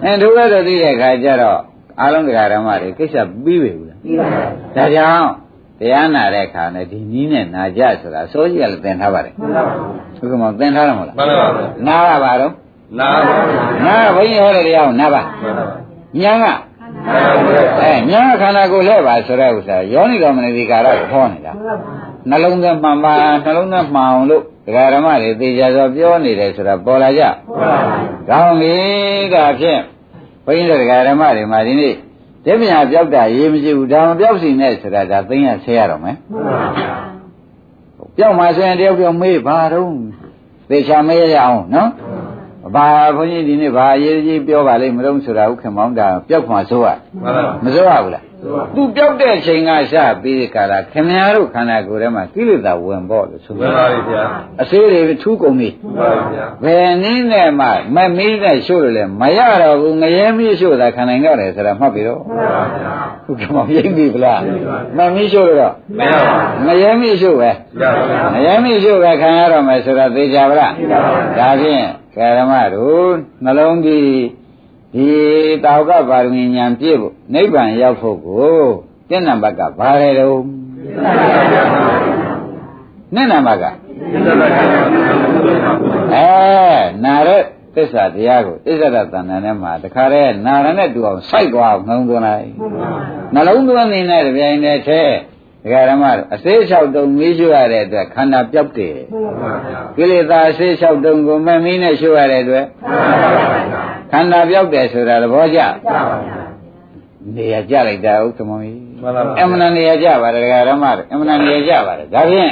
အဲဒုက္ခတော့သိတဲ့ခါကျတော့အာလုံးတရားဓမ္မတွေကိစ္စပြီးပြီဘူးလားဒါကြောင့် တရားနာတဲ့အခါနဲ့ဒီနည်းနဲ့နာကြဆိုတာအစိုးရကလည်းသင်ထားပါတယ်ဟုတ်ကဲ့မသင်ထားတယ်မဟုတ်လားမှန်ပါဗျာနာရပါတော့နာပါဗျာနာဘုန်းကြီးဟောတဲ့တရားကိုနာပါညာကအဲညာခန္ဓာကိုယ်လဲပါဆိုတဲ့ဥစ္စာယောနိတော်မနတိကာရကိုဟောနေတာနှလုံးသွင်းမှန်ပါနှလုံးသွင်းမှန်အောင်လို့ဒကာဓမ္မတွေသေချာစွာပြောနေတယ်ဆိုတာပေါ်လာကြကောင်းပြီဒါဖြင့်ဘုန်းကြီးတို့ဒကာဓမ္မတွေမှာဒီနေ့ တပညာပြောက်တာရေးမရှိဘူးဒါမပြောက်စီနဲ့ဆိုတာဒါသိရဆဲရတော့မယ်ပြောက်မှဆိုရင်တယောက်ပြောက်မေးပါတော့သေချာမေးရအောင်နော်ဘာဘုန်းကြီးဒီနေ့ဘာအရေးကြီးပြောပါလိမ့်မလို့ဆိုတာဥက္ကမောင်းတာပြောက်မှဆိုရမှန်ပါမစိုးရဘူးလား သူပြောက်တဲ့ချိန်ကစပြီးကြတာခင်ဗျားတို့ခန္ဓာကိုယ်ထဲမှာကိလေသာဝင်ပေါ့လို့ဆိုမှန်ပါဗျာအစေးတွေထူးကုန်ပြီမှန်ပါဗျာဘယ်နည်းနဲ့မှမမီးနဲ့ရှို့လို့လဲမရတော့ဘူးငရဲမီးရှို့တာခံနိုင်ကြတယ်ဆိုတာမှတ်ပြီတော့မှန်ပါဗျာဟုတ်ကဲ့မရိပ်ပြီဗလားမမီးရှို့လို့တော့မရပါဘူးငရဲမီးရှို့ပဲရပါဗျာငရဲမီးရှို့ပဲခံရတော့မယ်ဆိုတာသိကြပါလားဒါဖြင့်ကာရမတို့နှလုံးကြီး ဒီတာဝကပါရမီဉာဏ်ပြည့်ဖို့နိဗ္ဗာန်ရောက်ဖို့ကိုတဏ္ဍဘက်ကဘာလဲတော့နဲ့နံပါတ်ကအဲနာတဲ့သစ္စာတရားကိုဣဇရတန်တန်ထဲမှာတခါတည်းနာရနဲ့တူအောင်စိုက်သွားအောင်နှလုံးသွင်းလိုက်နှလုံးသွင်းနေတဲ့တပြိုင်တည်းထဲ ဒကာရမတို့အသေးလျှောက်တုံမီးရှိရတဲ့အတွက်ခန္ဓာပြောက်တယ်ကိလေသာအသေးလျှောက်တုံကိုမမီးနဲ့ရှိရတဲ့အတွက်ခန္ဓာပြောက်တယ်ဆိုတာသဘောကျနေရာကြလိုက်တာဥက္ကမောကြီးမှန်ပါအမှန်တန်နေရာကြပါတယ်ဒကာရမတို့အမှန်တန်နေရာကြပါတယ်ဒါဖြင့်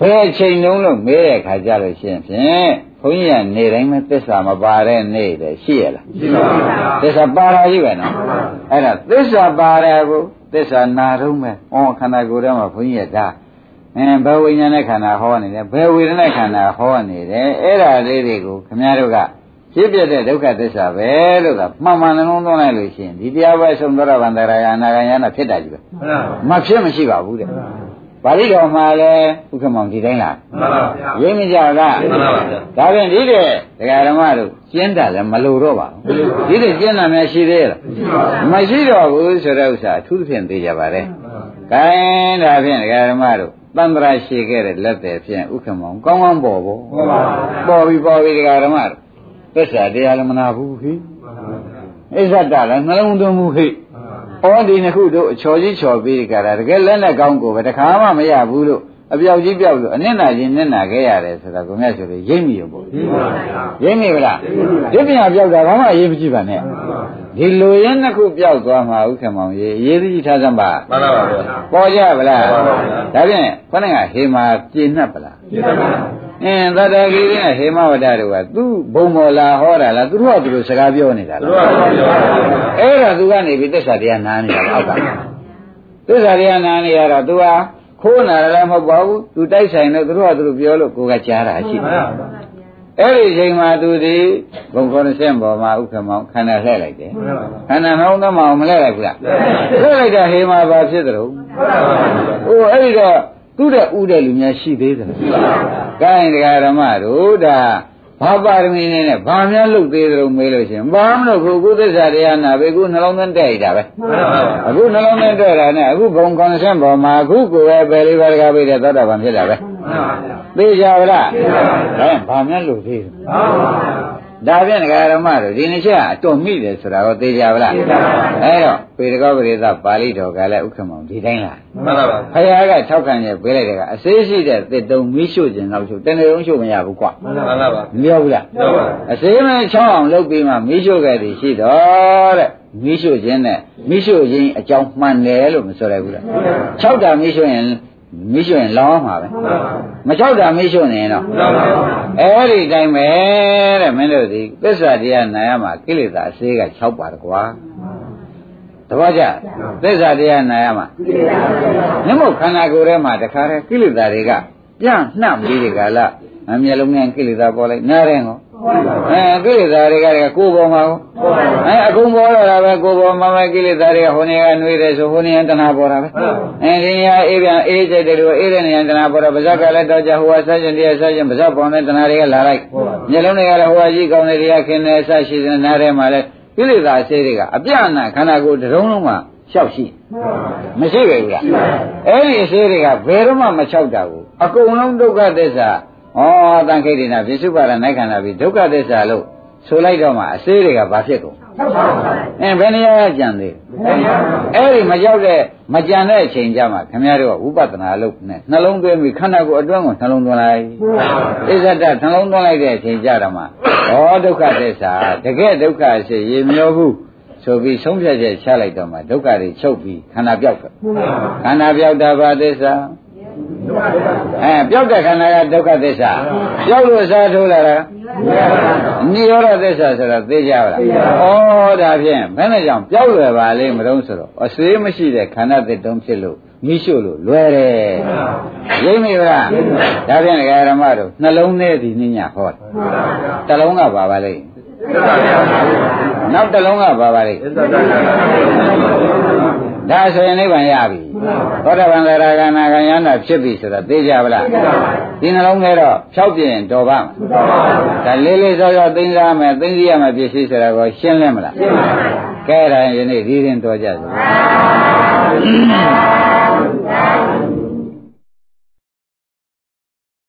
ဘယ်အချိန်လုံးလို့မေးတဲ့ခါကြလို့ရှိရင်ဖြင့်ဘုန်းကြီးကနေတိုင်းမသစ္စာမပါတဲ့နေ့တည်းရှိရလားရှိပါဗျာသစ္စာပါတာကြီးပဲနော်အဲ့ဒါသစ္စာပါတယ်ကို သစ္စာနာတော့မယ်ဩခန္ဓာကိုယ်ထဲမှာဘုန်းကြီးကဒါအင်းဘယ်ဝိညာဉ်နဲ့ခန္ဓာဟောနေတယ်ဘယ်ဝေဒနာခန္ဓာဟောနေတယ်အဲ့ဒါလေးတွေကိုခင်ဗျားတို့ကဖြစ်ပြတဲ့ဒုက္ခသစ္စာပဲလို့ကမှန်မှန်လုံးလုံးလိုက်လို့ရှိရင်ဒီတရားပဲဆုံးသောတာပန်တရားယာနာဂယနာဖြစ်တာကြီးပဲမှန်ပါမဖြစ်မရှိပါဘူးတဲ့ ပါဠိတော်မှာလည်းဥက္ကမောင်ဒီတိုင်းလားမှန်ပါဗျာရင်းမကြလားမှန်ပါဗျာဒါဖြင့်ဒီတဲ့ဒကာဓမ္မတို့ကျင်းတာလည်းမလိုတော့ပါဘူးဒီတဲ့ကျင်းတာများရှိသေးရဲ့လားမရှိတော့ဘူးဆိုတဲ့ဥစ္စာအထူးသဖြင့်သိကြပါလေကဲဒါဖြင့်ဒကာဓမ္မတို့တန္တရာရှိခဲ့တဲ့လက်တယ်ဖြင့်ဥက္ကမောင်ကောင်းကောင်းပေါ်ပေါ်ပေါ်ပြီပေါ်ပြီဒကာဓမ္မတို့သစ္စာတရားလည်းမနာဘူးဟိဣဇ္ဇတလည်းနှလုံးသွင်းမှု ဟိ။ဩဒီနှစ်ခုတို့အချော်ကြီးချော်ပြီးကြတာတကယ်လက်နဲ့ကောင်းကိုပဲတခါမှမရဘူးလို့အပြောက်ကြီးပြောက်လို့အနစ်နာချင်းနစ်နာခဲ့ရတယ်ဆိုတာကိုမြတ်ဆိုလို့ရိပ်မိရောပေါ့။ရိပ်မိဗလား။ဒီပြန်ပြောက်တာဘာမှအရေးမကြည့်ပါနဲ့။ဒီလိုရင်းနှစ်ခုပြောက်သွားမှာဥက္ကမောင်ရေအရေးကြီးထားစမ်းပါမှန်ပါဗျာ။ပေါ်ကြဗလားပေါ်ပါဗျာ။ဒါဖြင့်ခொနကဟေမာပြင်းနှက်ပလားပြပါဗျာ။ အင်းသတ္တဂီရိနဲ့ဟေမဝတ္တတို့ကသူ့ဘုံမော်လာဟောတာလားသူတို့ကသူတို့စကားပြောနေတာသူလားတို့ကပြောပါဗျာအဲ့ဒါသူကနေပြီးသစ္စာတရားနားနေတာအောက်ကသစ္စာတရားနားနေရတော့သူဟာခိုးနာလည်းမဟုတ်ပါဘူးသူတိုက်ဆိုင်လို့သူတို့ကသူတို့ပြောလို့ကိုယ်ကကြားတာရှိတယ်အဲ့ဒီအချိန်မှာသူဒီဘုံခေါ်တဲ့ဆင့်ပေါ်မှာဥက္ကမောင်ခန္ဓာလှည့်လိုက်တယ်ခန္ဓာနှောင်းသမောင်မလှည့်လိုက်ဘူးလားလှည့်လိုက်တာဟေမှာဘာဖြစ်သလဲဟိုအဲ့ဒီတော့ သူ့တဲ့ဥတဲ့လူများရှိသေးတယ်ကိုင်းတရားဓမ္မတို့ဒါဘာပါရမီနဲ့ဘာများလုပ်သေးတယ်လို့မေးလို့ရှိရင်ဘာမှမလုပ်ဘူးကုသစ္စာတရားနာပဲခုနှလုံးသွင်းတဲ့တာပဲအခုနှလုံးသွင်းတွေ့တာနဲ့အခုဘုံကွန်ဆင့်ပေါ်မှာအခုကိုယ်ပဲပယ်လေးပါးတကားပြတဲ့သောတာပန်ဖြစ်တာပဲသိကြပါလားဒါဘာမှလို့သေးတယ် ဒါဖြင့်ဒကာရမတို့ဒီနှစ်ချက်အတော်မိတယ်ဆိုတာကိုသိကြပါလားအဲတော့ပေတကောပရိသပါဠိတော်ကလည်းဥက္ကမောင်ဒီတိုင်းလားမှန်ပါဗျာဖခင်ကထောက်ခံရပေးလိုက်တယ်ကအသေးရှိတဲ့တစ်တုံမီးရှို့ခြင်းတော့ရှို့တနေ့လုံးရှို့မရဘူးကွာမှန်ပါဗျာမပြောဘူးလားပြောပါအစေးမချောင်းအောင်လုပ်ပြီးမှမီးရှို့ခဲ့တယ်ရှိတော့တဲ့မီးရှို့ခြင်းနဲ့မီးရှို့ခြင်းအကြောင်းမှန်တယ်လို့မဆိုရဘူးလား၆တာမီးရှို့ရင် မီးရှို့ရင်လောင်းမှာပဲမ၆တာမီးရှို့နေရင်တော့အဲ့ဒီတိုင်းပဲတဲ့မင်းတို့ဒီသစ္စာတရားနာရမှာကိလေသာအစေးက6ပါတကွာတပည့်ကြသစ္စာတရားနာရမှာမြတ်မို့ခန္ဓာကိုယ်ထဲမှာတခါတည်းကိလေသာတွေက ပြန့်နှံ့ပြီးဒီကလာအမျက်လုံးနဲ့ကိလေသာပေါ်လိုက်နားရင်ကောအဲကိလေသာတွေကကိုယ်ပေါ်မှာကိုအဲအကုန်ပေါ်လာတာပဲကိုယ်ပေါ်မှာပဲကိလေသာတွေကဟိုနေကနှွေးတယ်ဆိုဟိုနေကတဏှာပေါ်တာပဲအဲဒီနေရာအေးပြန်အေးကျတယ်လို့အေးတဲ့နေရာတဏှာပေါ်တာပါဇက်ကလည်းတော့ကြဟိုကဆက်ရှင်တရားဆက်ရှင်ပါဇက်ပေါ်တဲ့တဏှာတွေကလာလိုက်မျက်လုံးတွေကလည်းဟိုကကြီးကောင်းတဲ့တရားခင်းနေဆက်ရှိတဲ့နားထဲမှာလည်းကိလေသာအစေးတွေကအပြအနာခန္ဓာကိုယ်တစ်လုံးလုံးမှာလျှောက်ရှိမရှိပဲဘူးလားအဲ့ဒီအစေးတွေကဘယ်တော့မှမလျှောက်တာဘူး အကုန်လုံးဒုက္ခသစ္စာဩတန်ခိတ်ဒိနာပြစ္စုပ္ပါဒနိုင်ခန္ဓာပြီးဒုက္ခသစ္စာလို့ဆိုလိုက်တော့မှအစေးတွေကဘာဖြစ်ကုန်အင်းဘယ်နေရာကြံသေးအဲ့ဒီမရောက်တဲ့မကြံတဲ့အချိန်ကြမှာခင်ဗျားတို့ကဝိပဿနာလုပ်နဲ့နှလုံးသွင်းပြီးခန္ဓာကိုယ်အတွင်းကိုနှလုံးသွင်းလိုက်ဣဇဒနှလုံးသွင်းလိုက်တဲ့အချိန်ကြတော့မှဩဒုက္ခသစ္စာတကယ်ဒုက္ခရှိရေမျောဘူးဆိုပြီးဆုံးဖြတ်ချက်ချလိုက်တော့မှဒုက္ခတွေချုပ်ပြီးခန္ဓာပြောက်တယ်ခန္ဓာပြောက်တာဘာသစ္စာ အဲပြောက်တဲ့ခန္ဓာကဒုက္ခသစ္စာပြောက်လို့စားထိုးလာတာနိရောဓသစ္စာဆိုတာသိကြပါလားဩဒါဖြင့်ဘယ်နဲ့ကြောင့်ပြောက်လွယ်ပါလိမ့်မလို့ဆိုတော့အစေးမရှိတဲ့ခန္ဓာသစ်တုံးဖြစ်လို့မိရှုလို့လွယ်တယ်ရိမ့်မိဗလားဒါဖြင့်ဓမ္မတို့နှလုံးထဲဒီနိညာဟောတလုံးကပါပါလိမ့်နောက်တစ်လုံးကပါပါလိမ့် ဒါဆိုရင်နိဗ္ဗာန်ရပြီသောတာပန်သရဂါနာဂံယန္တာဖြစ်ပြီဆိုတာသိကြပါလားဒီနှလုံးထဲတော့ဖြောက်ပြရင်တော်ပါမှာဒါလေးလေးစောစောသိစားမယ်သိသိရမယ်ပြည့်စည်ဆိုတာကိုရှင်းလင်းမလားရှင်းပါပါကဲဒါယနေ့ဒီရင်တော်ကြစို့